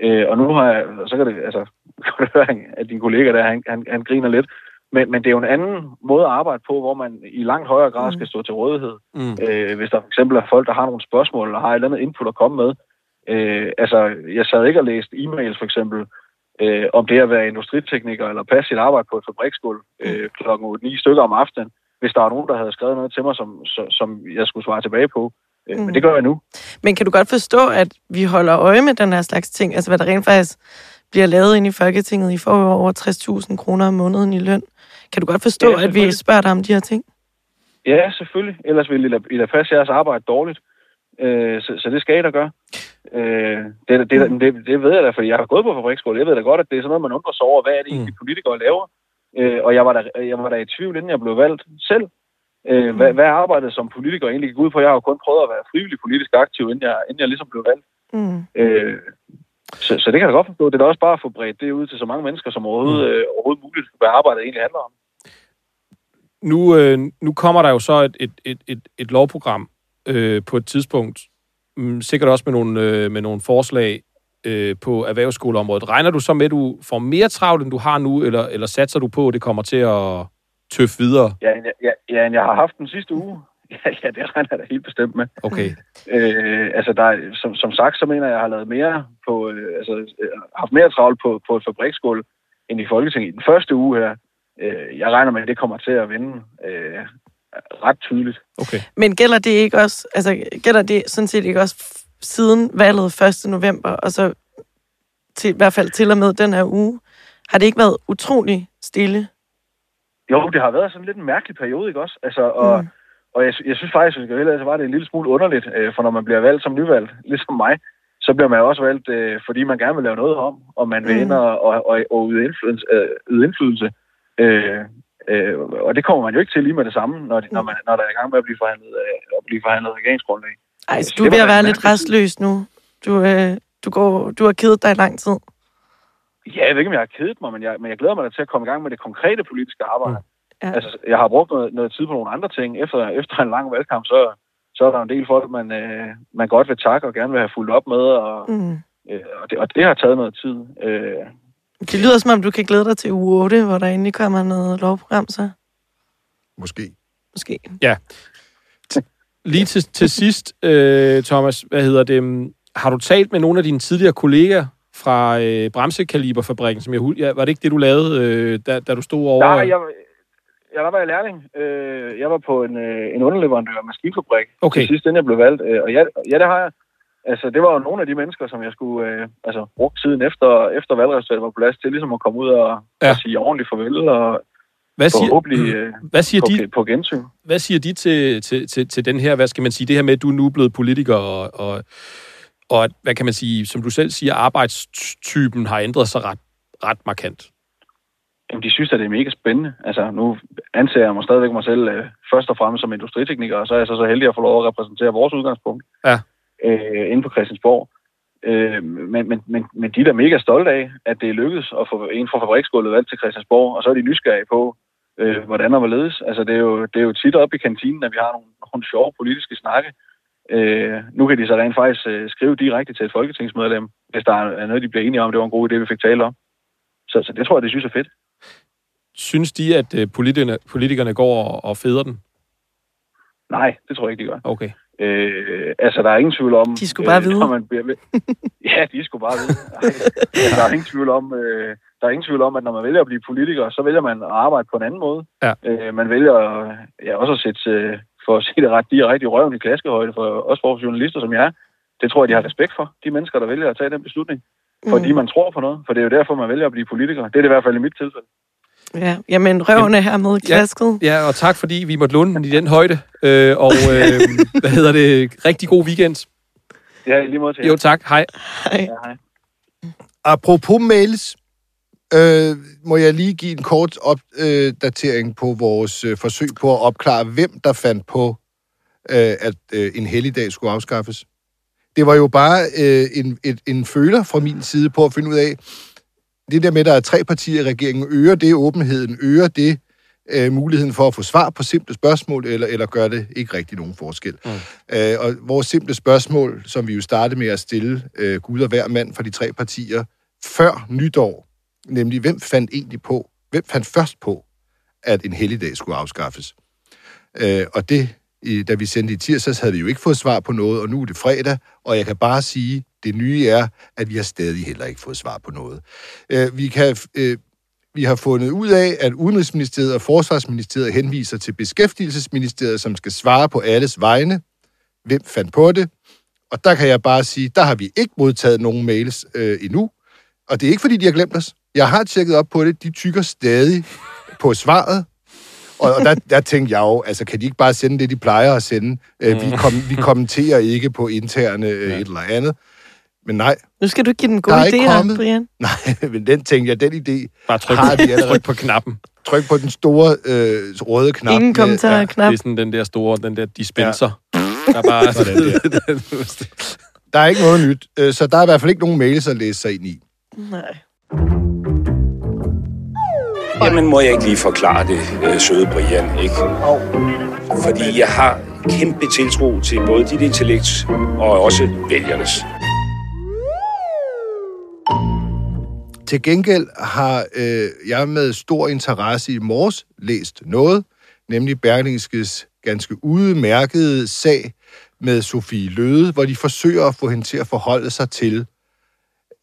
Øh, og nu har jeg, så kan det, altså, (laughs) kan du høre, at din kollega der, han, han, han griner lidt. Men, men det er jo en anden måde at arbejde på, hvor man i langt højere grad skal stå til rådighed. Mm. Øh, hvis der for eksempel er folk, der har nogle spørgsmål, eller har et eller andet input at komme med. Øh, altså, jeg sad ikke og læste e-mails for eksempel, øh, om det at være industritekniker eller passe sit arbejde på et fabriksgulv øh, klokken 8-9 stykker om aftenen, hvis der var nogen, der havde skrevet noget til mig, som, som, som jeg skulle svare tilbage på. Øh, Mm. Men det gør jeg nu. Men kan du godt forstå, at vi holder øje med den her slags ting? Altså, hvad der rent faktisk bliver lavet inde i Folketinget. I får jo over 60.000 kroner om måneden i løn. Kan du godt forstå, Ja, at vi spørger dig om de her ting? Ja, selvfølgelig. Ellers ville I lade, I lade passe jeres arbejde dårligt. Øh, så, så det skal I da gøre. Øh, det, det, det, det, det ved jeg da, fordi jeg har gået på fabriksskole. Jeg ved da godt, at det er sådan noget, man undrer sig over, hvad er det egentlig, politikere laver. Øh, og jeg var, da, jeg var da i tvivl, inden jeg blev valgt selv. Øh, hvad, hvad er arbejdet som politiker egentlig gik ud på? Jeg har jo kun prøvet at være frivillig politisk aktiv, inden jeg, inden jeg ligesom blev valgt. Mm. Øh, så, så det kan jeg godt forstå. Det er da også bare at få bredt det ud til så mange mennesker som overhovedet, øh, overhovedet muligt, hvad arbejdet egentlig handler om. Nu, øh, nu kommer der jo så et, et, et, et, et lovprogram øh, på et tidspunkt, mm, sikkert også med nogle, øh, med nogle forslag øh, på erhvervsskoleområdet. Regner du så med, at du får mere travlt, end du har nu, eller, eller satser du på, at det kommer til at tøffe videre? Ja, ja, ja, jeg har haft den sidste uge. (laughs) Ja, ja, det regner jeg da helt bestemt med. Okay. Øh, altså, der, er- som, som sagt, så mener jeg, at jeg har lavet mere på, øh, altså, øh, haft mere travlt på, på et fabriksskål end i Folketinget i den første uge her. Øh, jeg regner med, at det kommer til at vinde øh, ret tydeligt. Okay. Men gælder det ikke også, altså gælder det sådan set ikke også siden valget 1. november, og så til, i hvert fald til og med den her uge, har det ikke været utrolig stille? Jo, det har været sådan lidt en mærkelig periode, ikke også? Altså, og, mm. Og jeg, jeg synes faktisk, at ellers var det en lille smule underligt, øh, for når man bliver valgt som nyvalgt, (laughs) ligesom mig, så bliver man jo også valgt, øh, fordi man gerne vil lave noget om, og man vil Mm. ind og, og, og, og yde indflydelse. Øh, yde indflydelse. Øh, øh, og det kommer man jo ikke til lige med det samme, når, de, når, man, når der er i gang med at blive forhandlet, øh, at blive forhandlet regeringsgrundlag. Ej, Så så du er ved at være lidt restløs nu. Du, øh, du, går, du har kedet dig i lang tid. Ja, jeg ved ikke, om jeg har kedet mig, men jeg, men jeg glæder mig da til at komme i gang med det konkrete politiske arbejde. Ja. Altså, jeg har brugt noget, noget tid på nogle andre ting. Efter, efter en lang valgkamp, så, så er der en del folk, man, øh, man godt vil takke og gerne vil have fulgt op med, og, Mm. øh, og, det, og det har taget noget tid. Øh, Det lyder som om, du kan glæde dig til uge 8, hvor der endelig kommer noget lovprogram, så Måske. måske. Ja. Lige til, til sidst, øh, Thomas, hvad hedder det? mm, Har du talt med nogle af dine tidligere kolleger fra øh, Bremsekaliberfabrikken, som jeg ja, var det ikke det, du lavede, øh, da, da du stod over? nej, jeg, ja, der var jeg lærling. Øh, jeg var på en, øh, en underleverandør af maskinfabrik Okay. til sidst, inden jeg blev valgt. Øh, og ja, ja, det har jeg. Altså, det var jo nogle af de mennesker, som jeg skulle øh, altså, bruge tiden efter, efter valgresultatet var på plads til, ligesom at komme ud og, Ja. og sige ordentligt farvel, og Hvad siger, forhåbentlig (clears throat) øh, hvad siger på, de, på gensyn. hvad siger de til, til, til, til den her, hvad skal man sige, det her med, at du er nu blevet politiker, og, og, og hvad kan man sige, som du selv siger, arbejdstypen har ændret sig ret, ret markant. Jamen, de synes, at det er mega spændende. Altså, nu anser jeg mig stadigvæk mig selv øh, først og fremmest som industritekniker, og så er jeg så, så heldig at få lov at repræsentere vores udgangspunkt Ja. øh, inde på Christiansborg. Øh, men, men, men, men de er da mega stolte af, at det er lykkedes at få en fra fabriksgulvet valgt til Christiansborg, og så er de nysgerrige på, øh, hvordan og hvorledes. Altså, det er, jo, det er jo tit op i kantinen, at vi har nogle, nogle sjove politiske snakke. Øh, nu kan de så rent faktisk øh, skrive direkte til et folketingsmedlem, hvis der er noget, de bliver enige om. Det var en god idé, vi fik tale om. Så, så det tror jeg, de synes er fedt. Synes de, at øh, politikerne, politikerne går og, og feder den? Nej, det tror jeg ikke, de gør. Okay. Øh, altså, der er ingen tvivl om... De skulle bare vide. når man bliver ved... (laughs) ja, de skulle bare vide. Ej, altså, der er ingen tvivl om... Øh, der er ingen tvivl om, at når man vælger at blive politiker, så vælger man at arbejde på en anden måde. Ja. Øh, man vælger ja, også at sætte, øh, for at sige det ret, direkte i røven i klaskehøjde, for, også for journalister som jeg er. Det tror jeg, de har respekt for, de mennesker, der vælger at tage den beslutning. Fordi Mm. man tror på noget. For det er jo derfor, man vælger at blive politiker. Det er det i hvert fald i mit tilfælde. Ja, jamen røven er hermed klasket. Ja, og tak fordi vi måtte låne den i den højde. Øh, og øh, (laughs) hvad hedder det? Rigtig god weekend. Ja, i lige måde til. Jo, tak. Hej. Hej. Ja, hej. Apropos mails, øh, må jeg lige give en kort opdatering på vores øh, forsøg på at opklare, hvem der fandt på, øh, at øh, en helligdag skulle afskaffes. Det var jo bare øh, en, et, en føler fra min side på at finde ud af, det der med, at der er tre partier i regeringen, øger det åbenheden, øger det øh, muligheden for at få svar på simple spørgsmål, eller, eller gør det ikke rigtig nogen forskel. Mm. Øh, og vores simple spørgsmål, som vi jo startede med at stille øh, Gud og hver mand fra de tre partier, før nytår, nemlig hvem fandt egentlig på, hvem fandt først på, at en helligdag skulle afskaffes. Øh, og det, i, da vi sendte i tirsdags, havde vi jo ikke fået svar på noget, og nu er det fredag, og jeg kan bare sige, det nye er, at vi har stadig heller ikke fået svar på noget. Øh, vi, kan, øh, vi har fundet ud af, at Udenrigsministeriet og Forsvarsministeriet henviser til Beskæftigelsesministeriet, som skal svare på alles vegne. Hvem fandt på det? Og der kan jeg bare sige, der har vi ikke modtaget nogen mails øh, endnu. Og det er ikke, fordi de har glemt os. Jeg har tjekket op på det. De tykker stadig på svaret. Og, og der, der tænkte jeg jo, altså kan de ikke bare sende det, de plejer at sende? Øh, vi, kom, vi kommenterer ikke på interne øh, et eller andet. Men nej, Nu skal du ikke give den Der gode idé her. Brian. nej, men den tænkte jeg, den idé, Bare tryk, Har de allerede? tryk på knappen. tryk på den store øh, røde knap. Ingen med- kommentarer, ja. knap. Det er sådan den der store, den der dispenser. Der er bare... (laughs) Sådan Der er ikke noget nyt, øh, så der er i hvert fald ikke nogen mails at læse sig ind i. Nej. Jamen, må jeg ikke lige forklare det, øh, søde Brian, ikke? Fordi jeg har kæmpe tiltro til både dit intellekt og også vælgernes. Til gengæld har øh, jeg med stor interesse i morges læst noget, nemlig Berlingskes ganske udmærkede sag med Sofie Løde, hvor de forsøger at få hende til at forholde sig til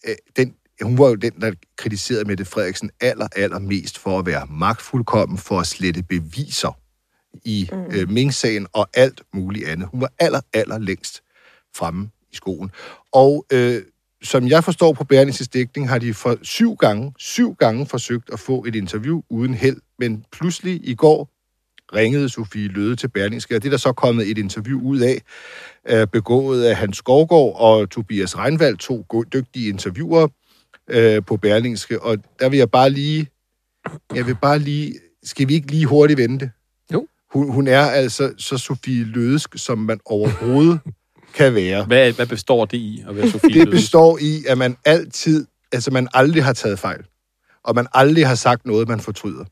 øh, den hun var jo den, der kritiserede Mette Frederiksen aller, aller mest for at være magtfuldkommen, for at slette beviser i mm. øh, Ming-sagen og alt muligt andet. Hun var aller, aller længst fremme i skoen. Og øh, som jeg forstår på Berlingses dækning, har de for syv gange, syv gange forsøgt at få et interview uden held, men pludselig i går ringede Sofie Løde til Berlingske, og det er der så kommet et interview ud af, øh, begået af Hans Skovgaard og Tobias Reinvald, to dygtige interviewer øh, på Berlingske, og der vil jeg bare lige, jeg vil bare lige, skal vi ikke lige hurtigt vente? Jo. Hun, hun er altså så Sofie Lødesk, som man overhovedet kan være. Hvad, hvad består det i at være Sofie (laughs) Det består i, at man altid, altså man aldrig har taget fejl, og man aldrig har sagt noget, man fortryder.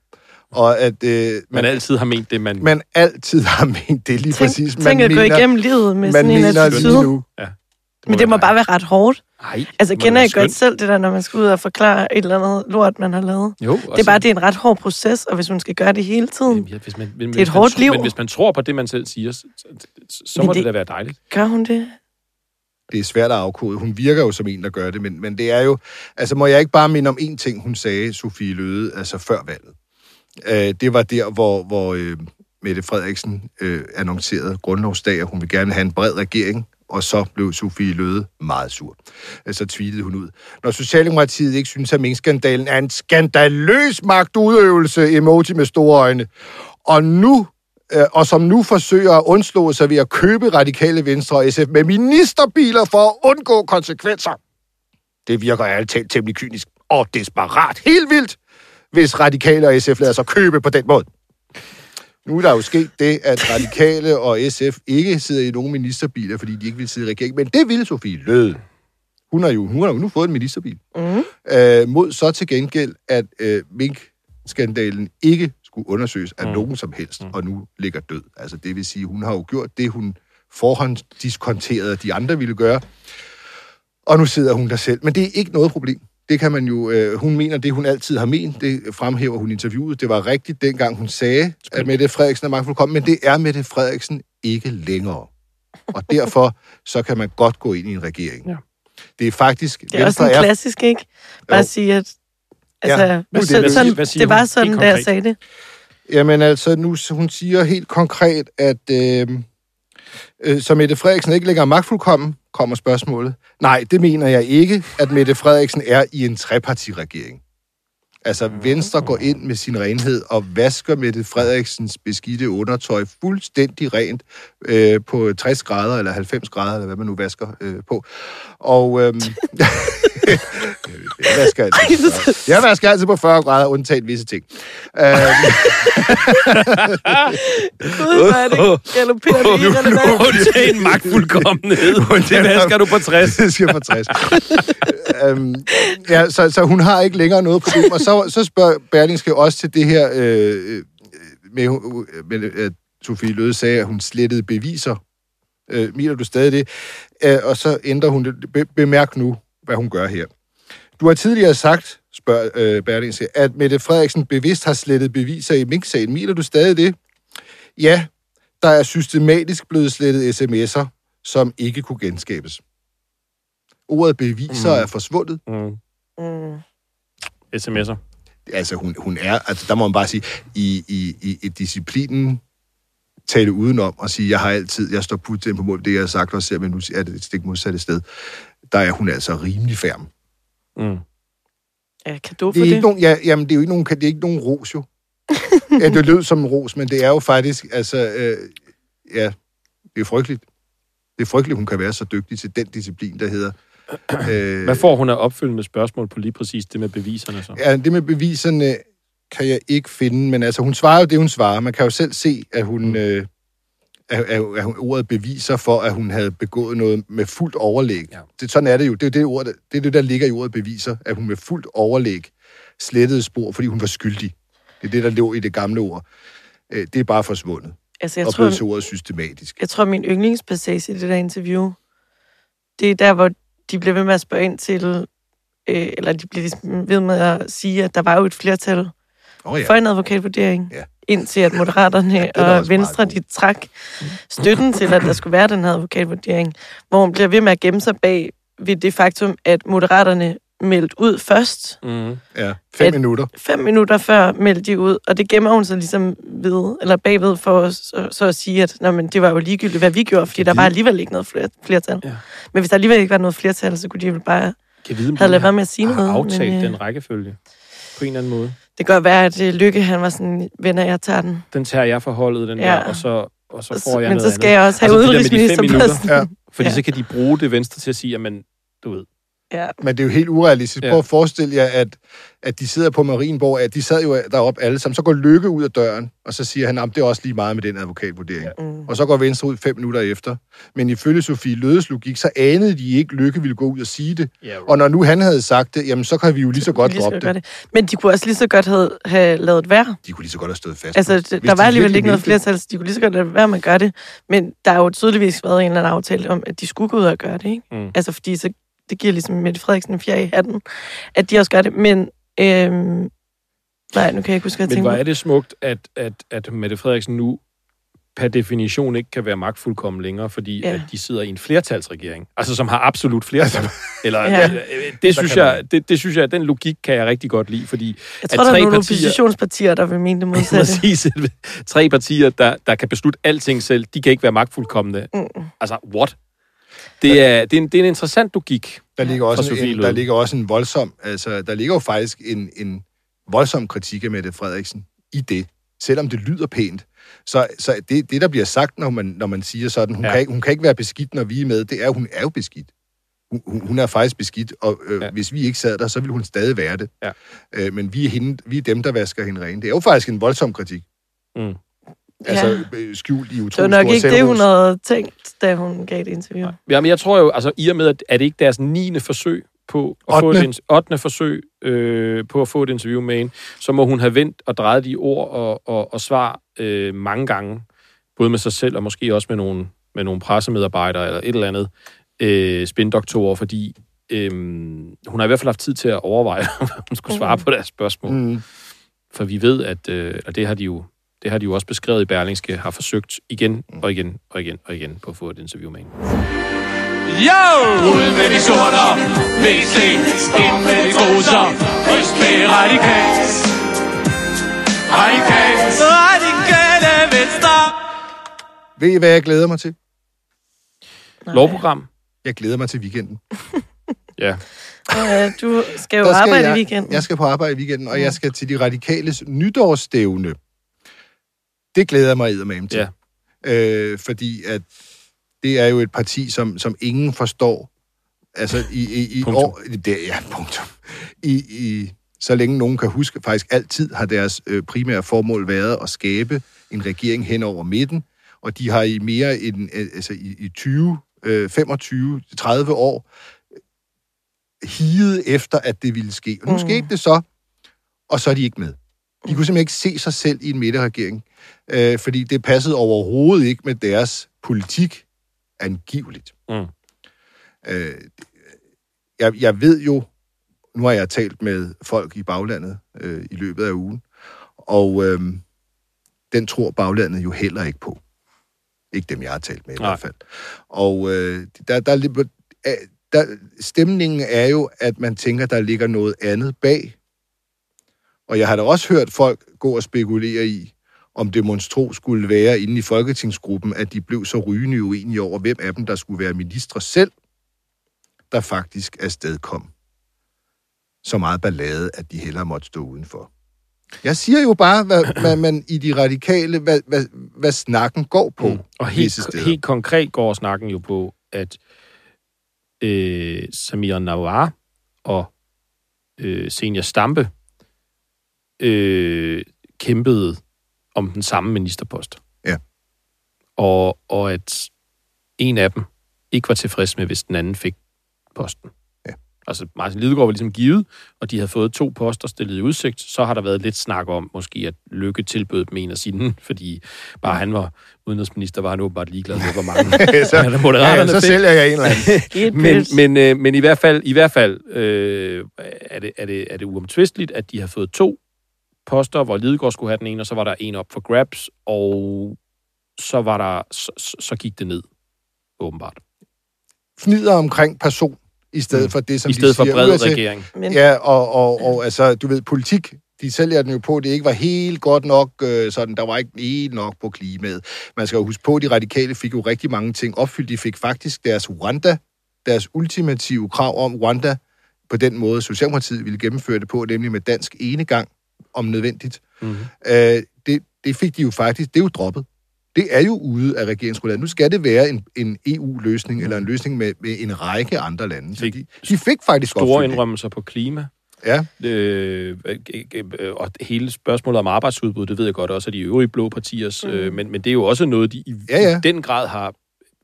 Og at øh, man, Man altid har ment det, man... man altid har ment det lige Tænk, præcis. Man tænk at gå igennem livet med man sådan en mener attitude. nu. Men det må bare være ret hårdt. Nej, Altså, kender I godt selv det der, når man skal ud og forklare et eller andet lort, man har lavet? Jo, Det er bare, det er en ret hård proces, og hvis man skal gøre det hele tiden, Ja, hvis man, men, Det er et hvis hårdt man, liv. Men hvis man tror på det, man selv siger, så, så, så må det, det- da være dejligt. gør hun det? det er svært at afkode. Hun virker jo som en, der gør det, men, men det er jo... Altså, må jeg ikke bare minde om en ting, hun sagde, Sofie Løde, altså før valget. Øh, det var der, hvor, hvor øh, Mette Frederiksen øh, annoncerede grundlovsdag, at hun vil gerne have en bred regering, og så blev Sofie Løde meget sur. Så tweetede hun ud. Når Socialdemokratiet ikke synes, at minkskandalen er en skandaløs magtudøvelse, emoji med store øjne, og nu øh, og som nu forsøger at undslå sig ved at købe radikale venstre og SF med ministerbiler for at undgå konsekvenser. Det virker ærligt talt temmelig kynisk og desperat. Helt vildt, hvis radikale og SF lader sig købe på den måde. Nu er der jo sket det, at radikale og SF ikke sidder i nogen ministerbiler, fordi de ikke vil sidde i regeringen. Men det ville Sofie Løde. Hun har jo, hun har jo nu fået en ministerbil. Mm. Øh, mod så til gengæld, at øh, Mink-skandalen ikke skulle undersøges af mm. nogen som helst, og nu ligger død. Altså det vil sige, hun har jo gjort det, hun forhåndsdiskonterede, at de andre ville gøre. Og nu sidder hun der selv. Men det er ikke noget problem. Det kan man jo... Øh, hun mener det, hun altid har ment. Det fremhæver hun i interviewet. Det var rigtigt dengang, hun sagde, at Mette Frederiksen er magtfuldkommen. Men det er Mette Frederiksen ikke længere. Og derfor (laughs) så kan man godt gå ind i en regering. Ja. Det er faktisk... Det er også en klassisk, ikke? Bare Jo. at sige, at altså, Ja. hvad sådan, det var sådan, da jeg sagde det. Jamen altså, nu, hun siger helt konkret, at øh, øh, så Mette Frederiksen ikke længere er magtfuldkommen, kommer spørgsmålet. Nej, det mener jeg ikke, at Mette Frederiksen er i en trepartiregering. Altså, Venstre går ind med sin renhed og vasker Mette Frederiksens beskidte undertøj fuldstændig rent øh, på 60 grader eller 90 grader, eller hvad man nu vasker øh, på. Og øh, (laughs) vasker altid på 40. jeg vasker altid på 40 grader, undtaget visse ting. Øh, Gud, hvor er det galopperende irrelevant. Undtagen magtfuldkommenhed. (laughs) Det vasker du på 60. det skal på 60. øhm, ja, så, så hun har ikke længere noget problem. Og så, så spørger Berlingske også til det her øh, øh, med, med at Sofie Løde sagde, at hun slettede beviser. Øh, mener du stadig det? Øh, og så ændrer hun det. Be, bemærk nu, hvad hun gør her. Du har tidligere sagt, spørger øh, Berlingske, at Mette Frederiksen bevidst har slettet beviser i Mink-sagen. Mener du stadig det? Ja, der er systematisk blevet slettet sms'er, som ikke kunne genskabes. Ordet beviser mm. er forsvundet. Mm. Mm. SMS'er. Altså, hun, hun er, altså, der må man bare sige, i, i, i, i disciplinen tale udenom og sige, jeg har altid, jeg står putt på mål, det jeg har sagt, og ser, men nu er det et stik modsatte sted. Der er hun altså rimelig færm. Mm. Ja, kado for Det er, det. ikke nogen, ja, jamen, det er jo ikke nogen, det er ikke nogen ros, jo. ja, det lød som en ros, men det er jo faktisk, altså, øh, ja, det er frygteligt. Det er frygteligt, hun kan være så dygtig til den disciplin, der hedder... (clears throat) Øh, Hvad får hun af opfølgende spørgsmål på lige præcis det med beviserne så? Ja, det med beviserne kan jeg ikke finde, men altså, hun svarer jo det, hun svarer. Man kan jo selv se, at hun... Mm. Øh, at, at, at hun ordet beviser for, at hun havde begået noget med fuldt overlæg. Ja. Det, sådan er det jo. Det er det, ord, der- det er det, der ligger i ordet beviser, at hun med fuldt overlæg slettede spor, fordi hun var skyldig. Det er det, der lå i det gamle ord. Øh, Det er bare forsvundet. Altså, jeg og tror, blevet til ordet systematisk. jeg tror, min yndlingspassage i det der interview, det er der, hvor de bliver ved med at spørge ind til, øh, eller de bliver ligesom ved med at sige, at der var jo et flertal Oh, ja. for en advokatvurdering, Ja. Indtil at Moderaterne er ja, og Venstre, de trak støtten til, at der skulle være den her advokatvurdering, hvor hun bliver ved med at gemme sig bag ved det faktum, at Moderaterne meldte ud først, Mm. Ja, fem At- minutter. fem minutter før meldte de ud, og det gemmer hun sig ligesom ved, eller bagved for at- så, så at sige, at Nå, men det var jo ligegyldigt, hvad vi gjorde, fordi der var alligevel ikke noget fler- flertal. Ja. Men hvis der alligevel ikke var noget flertal, så kunne de vel bare Kan vide, have være med at sige har noget. aftalt men, øh, den rækkefølge på en eller anden måde. Det kan godt være, at øh, Lykke, han var sådan, venner, jeg tager den. Den tager jeg forholdet, den Ja. der, og så, og så får jeg men noget så skal jeg også have Og så det der med de fem udenrigsministerposten. Ja. Fordi Ja. så kan de bruge det venstre til at sige, jamen, du ved, Ja. Men det er jo helt urealistisk. Ja. Prøv at forestille jer, at, at de sidder på Marienborg, at de sad jo deroppe alle sammen. Så går Lykke ud af døren, og så siger han, at det er også lige meget med den advokatvurdering. Ja. Mm. Og så går Venstre ud fem minutter efter. Men ifølge Sofie Lødes logik, så anede de ikke, at Lykke ville gå ud og sige det. Ja, Og når nu han havde sagt det, jamen så kan vi jo lige så godt Lige så droppe det. det. Men de kunne også lige så godt have, have lavet være. De kunne lige så godt have stået fast. Altså, det, der de var alligevel ikke noget flertal, så de kunne lige så godt lade være med at gøre det. Men der er jo tydeligvis været en eller anden aftale om, at de skulle gå ud og gøre det, ikke? Mm. Altså, fordi så, det giver ligesom Mette Frederiksen en fjerde i hatten, at de også gør det. Men, øhm, nej, nu kan jeg ikke huske, hvad jeg Men hvor er det smukt, at, at, at Mette Frederiksen nu per definition ikke kan være magtfuldkommen længere, fordi Ja. at de sidder i en flertalsregering, altså som har absolut flertal. (laughs) Eller, Ja. ja. det, synes kan jeg, det, det synes jeg, den logik kan jeg rigtig godt lide, fordi Jeg at tror, der er tre nogle partier- oppositionspartier, der vil mene det modsatte. (laughs) præcis tre partier, der, der kan beslutte alting selv, de kan ikke være magtfuldkommende. Mm. Altså, what? Det er, det er, en, det er en interessant logik. Der ligger, også en, Løhde. der ligger også en voldsom, altså, der ligger jo faktisk en, en voldsom kritik af Mette Frederiksen i det, selvom det lyder pænt. Så, så det, det, der bliver sagt, når man, når man siger sådan, hun, Ja. kan ikke, hun kan ikke være beskidt, når vi er med, det er, hun er jo beskidt. Hun, hun- er faktisk beskidt, og øh, Ja. hvis vi ikke sad der, så ville hun stadig være det. Ja. Øh, men vi er, hende, vi er dem, der vasker hende rene. Det er jo faktisk en voldsom kritik. Mm. Altså, øh, skjult i Det var utrolig nok ikke det, hun havde tænkt, da hun gav et interview. Jamen, jeg tror jo, altså i og med, at er det ikke deres 9. forsøg på at få et, Ottende. ins- 8. forsøg øh, på at få et interview med hende, så må hun have vendt og drejet de ord og, og, og svar øh, mange gange, både med sig selv og måske også med nogle, med nogle pressemedarbejdere eller et eller andet øh, spindoktorer, fordi øh, hun har i hvert fald haft tid til at overveje, (laughs) om hun skulle svare på deres spørgsmål. Mm. For vi ved, at øh, og det har de jo det har de jo også beskrevet i Berlingske, har forsøgt igen og igen og igen og igen på at få et interview med hende. Jo! Ud med de sorter, VC, ind med de gruser, ryst med radikalt. Radikalt. Radikale venstre. Ved I, hvad jeg glæder mig til? Lovprogram. Jeg glæder mig til weekenden. (laughs) Ja. Øh, du skal jo Der skal arbejde jeg, i weekenden. Jeg skal på arbejde i weekenden, og jeg skal til de radikales nytårsstævne. Det glæder jeg mig eddermame til. Ja. Øh, fordi at det er jo et parti, som, som ingen forstår. Altså i, i, i år... Det, ja, punktum. I, i, så længe nogen kan huske, faktisk altid har deres øh, primære formål været at skabe en regering hen over midten, og de har i mere end øh, altså i, i 20, øh, 25, 30 år higet efter, at det ville ske. Og nu Mm. skete det så, og så er de ikke med. De kunne simpelthen ikke se sig selv i en midterregering, øh, fordi det passede overhovedet ikke med deres politik, angiveligt. Mm. Øh, jeg, jeg ved jo, nu har jeg talt med folk i baglandet øh, i løbet af ugen, og øh, den tror baglandet jo heller ikke på. Ikke dem, jeg har talt med i Nej. hvert fald. Og øh, der, der, er øh, der, stemningen er jo, at man tænker, der ligger noget andet bag. Og jeg har da også hørt folk gå og spekulere i, om det monstro skulle være inde i folketingsgruppen, at de blev så rygende uenige over, hvem af dem, der skulle være ministre selv, der faktisk afstedkom så meget ballade, at de hellere måtte stå udenfor. Jeg siger jo bare, hvad, hvad man i de radikale, hvad, hvad, hvad snakken går på. Mm. Og helt, helt konkret går snakken jo på, at øh, Samir Nawar og øh, Senior Stampe øh, kæmpede om den samme ministerpost. Ja. Og, og at en af dem ikke var tilfreds med, hvis den anden fik posten. Ja. Altså Martin Lidegaard var ligesom givet, og de havde fået to poster stillet i udsigt. Så har der været lidt snak om, måske at Lykke tilbød dem en af sine, (laughs) fordi bare han var udenrigsminister, var han åbenbart ligeglad med, hvor mange så, (laughs) ja, ja, så (laughs) sælger jeg en eller anden. Men, men, øh, men i hvert fald, i hvert fald øh, er, det, er, det, er det uomtvisteligt, at de har fået to poster, hvor Lidegaard skulle have den ene, og så var der en op for grabs, og så, var der, så, så- gik det ned, åbenbart. Fnider omkring person, i stedet Mm. for det, som I stedet de for siger. bred regering. Ja, og, og, og altså, du ved, politik, de sælger den jo på, at det ikke var helt godt nok, øh, sådan, der var ikke helt nok på klimaet. Man skal jo huske på, at de radikale fik jo rigtig mange ting opfyldt. De fik faktisk deres Rwanda, deres ultimative krav om Rwanda, på den måde Socialdemokratiet ville gennemføre det på, nemlig med dansk enegang, om nødvendigt. Mm-hmm. Øh, det, det fik de jo faktisk, det er jo droppet. Det er jo ude af regeringsgrundlaget. Nu skal det være en, en EU-løsning, eller en løsning med, med en række andre lande. Så Fik de, de fik faktisk Store indrømmelser på klima. Ja. Øh, øh, og hele spørgsmålet om arbejdsudbud, det ved jeg godt også, at de øvrige blå partiers, mm. øh, men, men det er jo også noget, de i, Ja, ja. i den grad har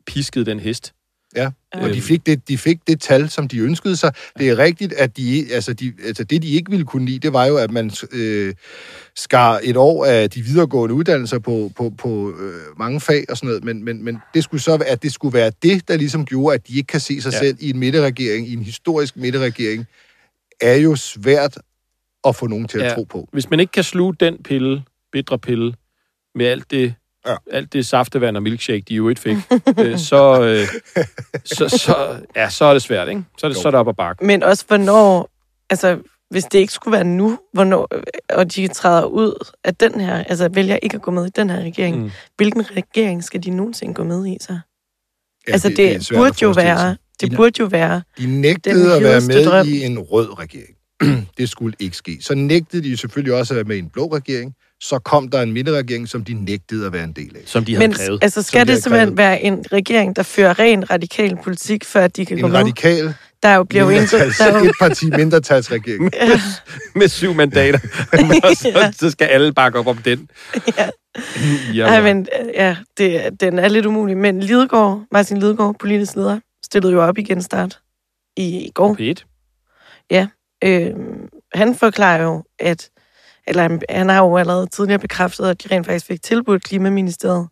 pisket den hest. Ja, og Øhm. de fik, det, de fik det tal, som de ønskede sig. Det er rigtigt, at de, altså de, altså det, de ikke ville kunne lide, det var jo, at man øh, skar et år af de videregående uddannelser på, på, på øh, mange fag og sådan noget, men, men, men det skulle så være, at det skulle være det, der ligesom gjorde, at de ikke kan se sig Ja. selv i en midterregering, i en historisk midterregering, er jo svært at få nogen til at Ja. tro på. Hvis man ikke kan sluge den pille, bitre pille, med alt det, ja. Alt det saftevand og milkshake, de jo ikke fik, (laughs) øh, så, øh, så, så, ja, så er det svært, ikke? Så er det, Jo. så er det op ad bakke. men også hvornår, altså hvis det ikke skulle være nu, hvornår, og de træder ud af den her, altså vælger ikke at gå med i den her regering, Mm. hvilken regering skal de nogensinde gå med i så? Ja, altså, det- det, det burde jo være, det De- burde jo være De nægtede at være med drøm. i en rød regering. (clears throat) det skulle ikke ske. Så nægtede de selvfølgelig også at være med i en blå regering. Så kom der en midterregering, som de nægtede at være en del af. Som de Men altså, skal det simpelthen være en regering, der fører ren radikal politik, før de kan gå En med? radikal Der er jo bliver jo der er jo, et parti mindretalsregering. (laughs) med syv mandater. (laughs) og (laughs) så, så skal alle bakke op om den. ja. Ej, men øh, ja, det, den er lidt umulig. Men Lidegaard, Martin Lidegaard, politisk leder, stillede jo op igen start i, i går. P1. Ja, øh, han forklarer jo, at eller han, har jo allerede tidligere bekræftet, at de rent faktisk fik tilbudt Klimaministeriet.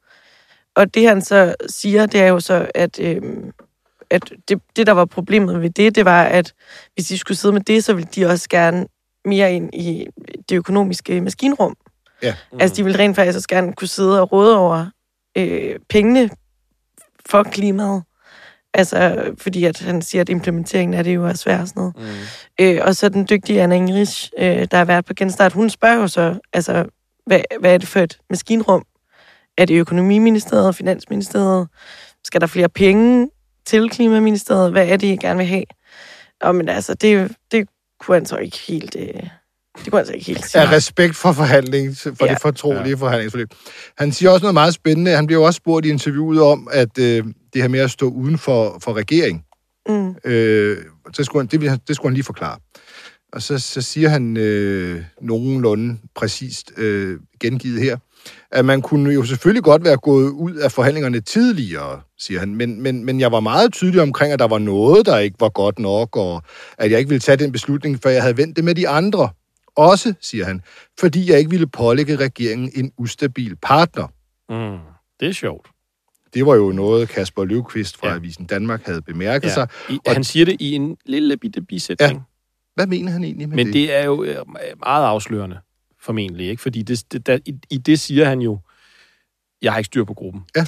Og det han så siger, det er jo så, at, øh, at det, det, der var problemet ved det, det var, at hvis de skulle sidde med det, så ville de også gerne mere ind i det økonomiske maskinrum. Ja. Mm. Altså, de ville rent faktisk også gerne kunne sidde og råde over øh, pengene for klimaet. Altså, fordi at han siger, at implementeringen af det jo er svært og sådan noget. Mm. Øh, og så den dygtige Anna Ingrich, øh, der har været på genstart, hun spørger jo så, altså, hvad, hvad er det for et maskinrum? Er det økonomiministeriet, finansministeriet? Skal der flere penge til klimaministeriet? Hvad er det, I gerne vil have? Og men altså, det, det kunne han så ikke helt... Øh, det kunne han så ikke helt sige. Af respekt for forhandling, for ja. det fortrolige ja. forhandlingsforløb. Han siger også noget meget spændende. Han bliver jo også spurgt i interviewet om, at øh, det her med at stå uden for, for regering, Mm. øh, så skulle han, det, det skulle han lige forklare. Og så, så siger han øh, nogenlunde præcist øh, gengivet her, at man kunne jo selvfølgelig godt være gået ud af forhandlingerne tidligere, siger han, men, men, men jeg var meget tydelig omkring, at der var noget, der ikke var godt nok, og at jeg ikke ville tage den beslutning, før jeg havde vendt det med de andre. Også, siger han, fordi jeg ikke ville pålægge regeringen en ustabil partner. Mm. Det er sjovt. Det var jo noget, Kasper Løvqvist fra Ja. Avisen Danmark havde bemærket Ja. sig. I, Og- han siger det i en lille bitte bisætning. Ja. Hvad mener han egentlig med Men det? det er jo øh, meget afslørende, formentlig. ikke? Fordi det, det, der, i, i det siger han jo, jeg har ikke styr på gruppen. Ja.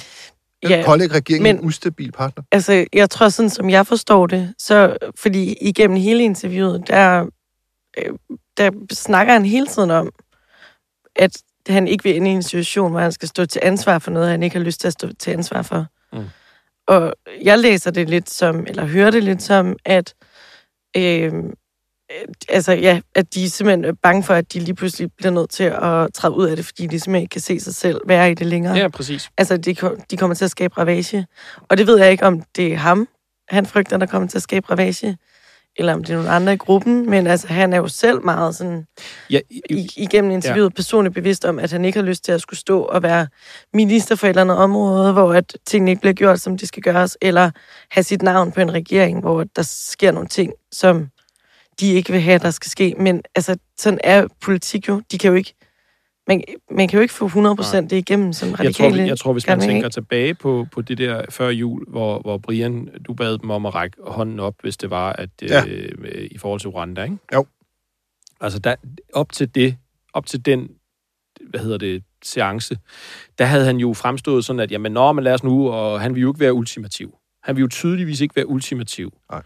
Ja, Pålægge regeringen men- en ustabil partner? Altså, jeg tror sådan, som jeg forstår det, så fordi igennem hele interviewet, der, øh, der snakker han hele tiden om, at han ikke vil ind i en situation, hvor han skal stå til ansvar for noget, han ikke har lyst til at stå til ansvar for. Mm. Og jeg læser det lidt som, eller hører det lidt som, at øh, øh, altså ja, at de simpelthen er bange for, at de lige pludselig bliver nødt til at træde ud af det, fordi de simpelthen ikke kan se sig selv være i det længere. Ja, præcis. Altså, de, de kommer til at skabe ravage. Og det ved jeg ikke, om det er ham, han frygter, der kommer til at skabe ravage, eller om det er nogle andre i gruppen. Men altså, han er jo selv meget sådan, Ja, i, igennem interviewet, personligt bevidst om, at han ikke har lyst til at skulle stå og være minister for et eller andet område, hvor at tingene ikke bliver gjort, som de skal gøres, eller have sit navn på en regering, hvor der sker nogle ting, som de ikke vil have, der skal ske. Men altså, sådan er politik jo. De kan jo ikke, man, man kan jo ikke få 100% det igennem, som jeg tror, radikale jeg tror, hvis man tænker tilbage på, på det der før jul, hvor, hvor Brian, du bad dem om at række hånden op, hvis det var at Ja. øh, i forhold til Rwanda, ikke? Jo. Altså, der, op til det, op til den, hvad hedder det, seance, der havde han jo fremstået sådan, at jamen, nå, men lad os nu, og han vil jo ikke være ultimativ. Han vil jo tydeligvis ikke være ultimativ. Nej.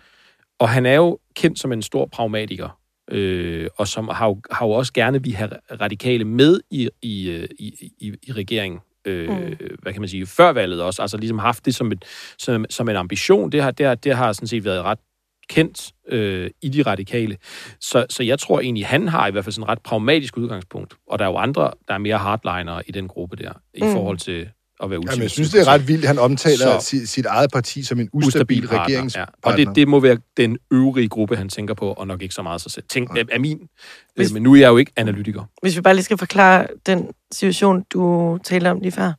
Og han er jo kendt som en stor pragmatiker, øh, og som har jo, har jo også gerne vil have radikale med i, i, i, i, i regeringen. Øh, Mm. Hvad kan man sige? Før valget også. Altså ligesom haft det som, et, som, som en ambition. Det har, det, har, det har sådan set været ret kendt øh, i de radikale. Så, så jeg tror egentlig, han har i hvert fald sådan et ret pragmatisk udgangspunkt. Og der er jo andre, der er mere hardliner i den gruppe der, i Mm. forhold til at være ultimativ. Jamen, jeg synes, det er ret vildt, han omtaler Så- sit, sit eget parti som en ustabil, ustabil partner, regeringspartner. Ja. Og det, det må være den øvrige gruppe, han tænker på, og nok ikke så meget sig selv. Tænk, er min. Hvis- Hvis... Men nu er jeg jo ikke analytiker. hvis vi bare lige skal forklare den situation, du talte om lige før.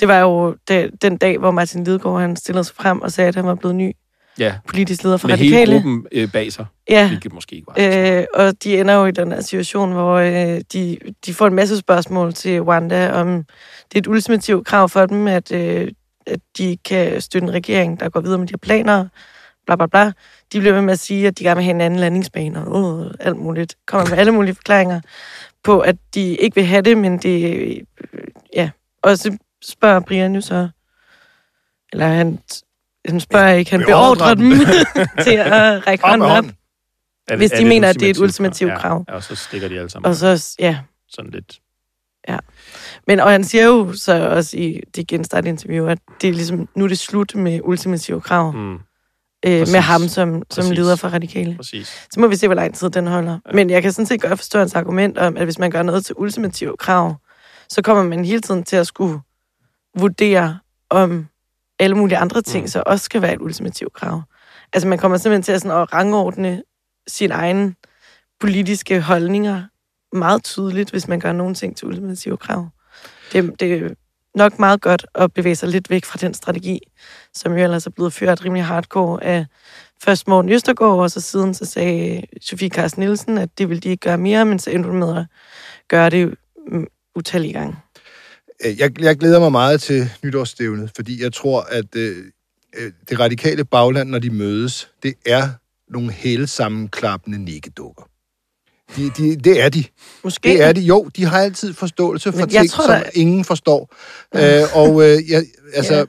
Det var jo det, den dag, hvor Martin Lidegaard han stillede sig frem og sagde, at han var blevet ny Ja, politisk leder for med radikale. hele gruppen øh, bag sig, Ja, hvilket måske ikke var. øh, og de ender jo i den her situation, hvor øh, de, de får en masse spørgsmål til Rwanda, om det er et ultimativt krav for dem, at, øh, at de kan støtte en regering, der går videre med de her planer, bla bla bla. De bliver ved med at sige, at de gerne vil have en anden landingsbane, og øh, alt muligt. Kommer med alle mulige forklaringer på, at de ikke vil have det, men det, øh, ja. Og så spørger Brian jo så, eller han, han spørger ikke, han beordrer dem (laughs) til at række Op hånden op. hånden. Er hvis de mener, at det er et ultimativt ultimativt krav. Ja, og så stikker de alle sammen. Og så, ja, Sådan lidt. Ja. Men, og han siger jo så også i det genstart-interview, at det er ligesom, nu er det slut med ultimative krav. Mm. Øh, Præcis. med ham som, som Præcis. leder for radikale. Præcis. Så må vi se, hvor lang tid den holder. Ja. Men jeg kan sådan set godt forstå hans argument om, at hvis man gør noget til ultimative krav, så kommer man hele tiden til at skulle vurdere, om alle mulige andre ting mm. så også skal være et ultimativt krav. Altså man kommer simpelthen til at, sådan at rangordne sine egne politiske holdninger meget tydeligt, hvis man gør nogle ting til ultimative krav. Det, det er nok meget godt at bevæge sig lidt væk fra den strategi, som jo ellers er blevet ført rimelig hardcore af først Morten Østergaard, og så siden så sagde Sofie Carsten Nielsen, at det ville de ikke gøre mere, men så endte hun med at gøre det mm, utallige gange. Øh, Jeg, jeg glæder mig meget til nytårsstævnet, fordi jeg tror, at øh, øh, det radikale bagland, når de mødes, det er nogle hele sammenklappende nikkedukker. De, de, det er de. Måske. Det er de. Jo, de har altid forståelse for Men ting, tror, som der- ingen forstår. Øh, og øh, jeg, altså... Ja.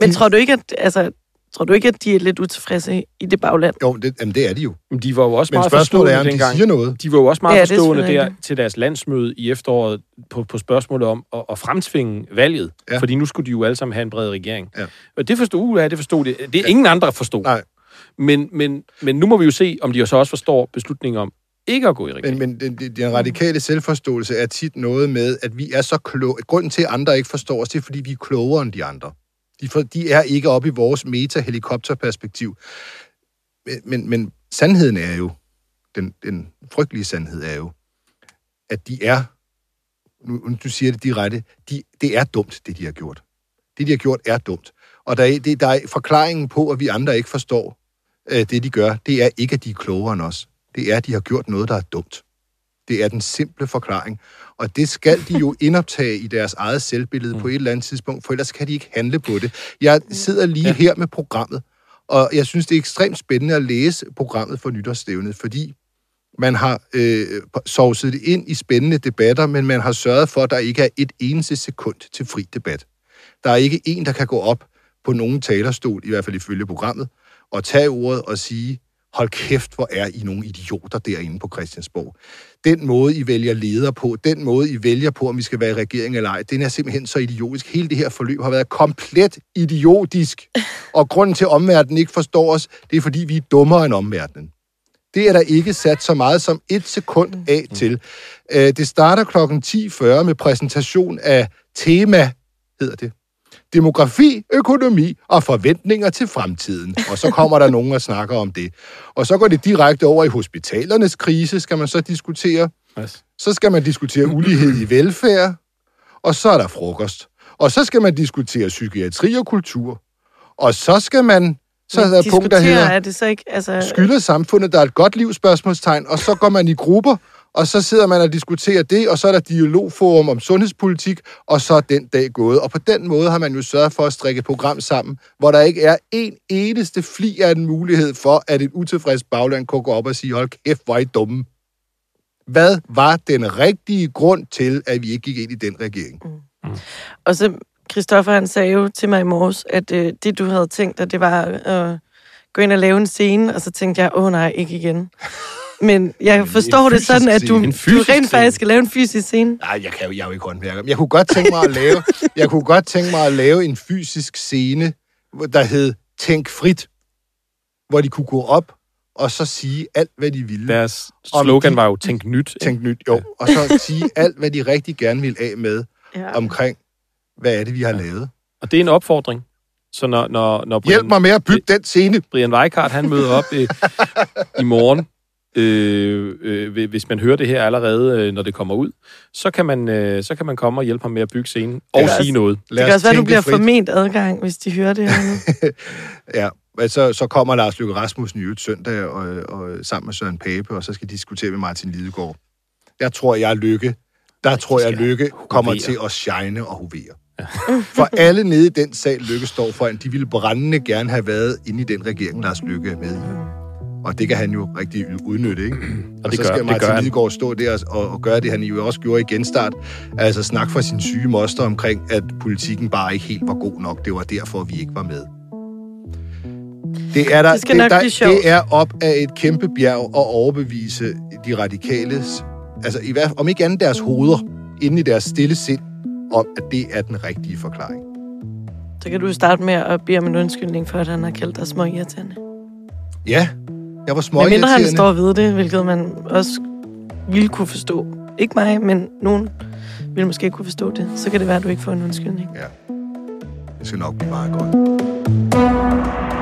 Men de, tror du ikke, at, altså, tror du ikke, at de er lidt utilfredse i det bagland? Jo, det, jamen, det er de jo. Men de var jo også Men meget spørgsmålet er, forstående om de dengang. siger noget. De var jo også meget Ja, ja, forstående der rigtigt. til deres landsmøde i efteråret på, på spørgsmålet om at, at fremtvinge valget. Ja. Ja. Fordi nu skulle de jo alle sammen have en bred regering. Ja. Og det forstod UA, det forstod det. Det er ingen andre forstod. Nej. Men, men, men nu må vi jo se, om de jo så også forstår beslutningen om ikke at gå i regering. Men, men den, den, den radikale selvforståelse er tit noget med, at vi er så kloge. Grunden til, at andre ikke forstår os, det er, fordi vi er klogere end de andre. De, for, de er ikke oppe i vores meta-helikopterperspektiv. Men, men, men sandheden er jo, den, den frygtelige sandhed er jo, at de er, nu, nu du siger det direkte, de, det er dumt, det de har gjort. Det, de har gjort, er dumt. Og der er, det, der er forklaringen på, at vi andre ikke forstår øh, det, de gør, det er ikke, at de er klogere end os. Det er, at de har gjort noget, der er dumt. Det er den simple forklaring. Og det skal de jo (laughs) indoptage i deres eget selvbillede på et eller andet tidspunkt, for ellers kan de ikke handle på det. Jeg sidder lige her med programmet, og jeg synes, det er ekstremt spændende at læse programmet for nytårsstævnet, fordi man har øh, sovset det ind i spændende debatter, men man har sørget for, at der ikke er et eneste sekund til fri debat. Der er ikke en, der kan gå op på nogen talerstol, i hvert fald ifølge programmet, og tage ordet og sige, hold kæft, hvor er I nogle idioter derinde på Christiansborg. Den måde, I vælger leder på, den måde, I vælger på, om vi skal være i regering eller ej, den er simpelthen så idiotisk. Hele det her forløb har været komplet idiotisk. (laughs) Og grunden til, at omverdenen ikke forstår os, det er, fordi vi er dummere end omverdenen. Det er der ikke sat så meget som et sekund af til. Øh, Det starter kl. 10.40 med præsentation af tema, hedder det. Demografi, økonomi og forventninger til fremtiden. Og så kommer der nogen og snakker om det. Og så går det direkte over i hospitalernes krise, skal man så diskutere. Yes. Så skal man diskutere ulighed i velfærd. Og så er der frokost. Og så skal man diskutere psykiatri og kultur. Og så skal man... Så er der et punkt, der hedder... er det så ikke... Altså, Skylder samfundet, der er et godt liv, spørgsmålstegn, og så går man i grupper, og så sidder man og diskuterer det, og så er der dialogforum om sundhedspolitik, og så er den dag gået. Og på den måde har man jo sørget for at strikke et program sammen, hvor der ikke er en eneste fli af en mulighed for, at et utilfreds bagland kunne gå op og sige, hold kæft, hvor er I dumme. Hvad var den rigtige grund til, at vi ikke gik ind i den regering? Mm. Og så, Christoffer, han sagde jo til mig i morges, at øh, det, du havde tænkt dig, det var at øh, gå ind og lave en scene, og så tænkte jeg, åh nej, ikke igen. Men jeg forstår det sådan, at du, du rent scene. faktisk skal lave en fysisk scene. Nej, jeg, kan jo, jeg er jo ikke håndværker. Men jeg kunne godt tænke mig at lave, (laughs) jeg kunne godt tænke mig at lave en fysisk scene, der hed Tænk frit, hvor de kunne gå op og så sige alt, hvad de ville. Deres slogan de- var jo Tænk nyt. Tænk nyt, jo. Og så sige alt, hvad de rigtig gerne vil af med Ja. omkring, hvad er det, vi har lavet. Og det er en opfordring. Så når, når, når Hjælp mig med at bygge den scene. Brian Weikart, han møder op øh, i morgen. Øh, øh, hvis man hører det her allerede, øh, når det kommer ud, så kan, man, øh, så kan man komme og hjælpe ham med at bygge scenen og Ja. sige noget. Det kan også være, du bliver forment adgang, hvis de hører det her nu. (laughs) Ja, så, så kommer Lars Løkke Rasmussen i øvrigt søndag og, og, sammen med Søren Pape, og så skal de diskutere med Martin Lidegaard. Jeg tror, jeg er Lykke. Der tror jeg, Lykke kommer hovere. til at shine og hovere. (laughs) For alle nede i den sal, Lykke står foran, de ville brændende gerne have været inde i den regering, Lars Lykke er med i. Og det kan han jo rigtig udnytte, ikke? (clears throat) Og, det så gør- skal det Martin gør han. Lidegaard stå der og, og gøre det, han jo også gjorde i genstart. Altså snak for sin syge moster omkring, at politikken bare ikke helt var god nok. Det var derfor, vi ikke var med. Det er, der, Det skal nok der, det er op af et kæmpe bjerg at overbevise de radikales, altså i hvert, om ikke andet deres hoveder, inde i deres stille sind, om at det er den rigtige forklaring. Så kan du starte med at bede om en undskyldning for, at han har kaldt dig små irriterende. Ja, jeg var små Men mindre han står ved det, hvilket man også ville kunne forstå. Ikke mig, men nogen vil måske kunne forstå det. Så kan det være, at du ikke får en undskyldning. Det skal nok blive meget godt.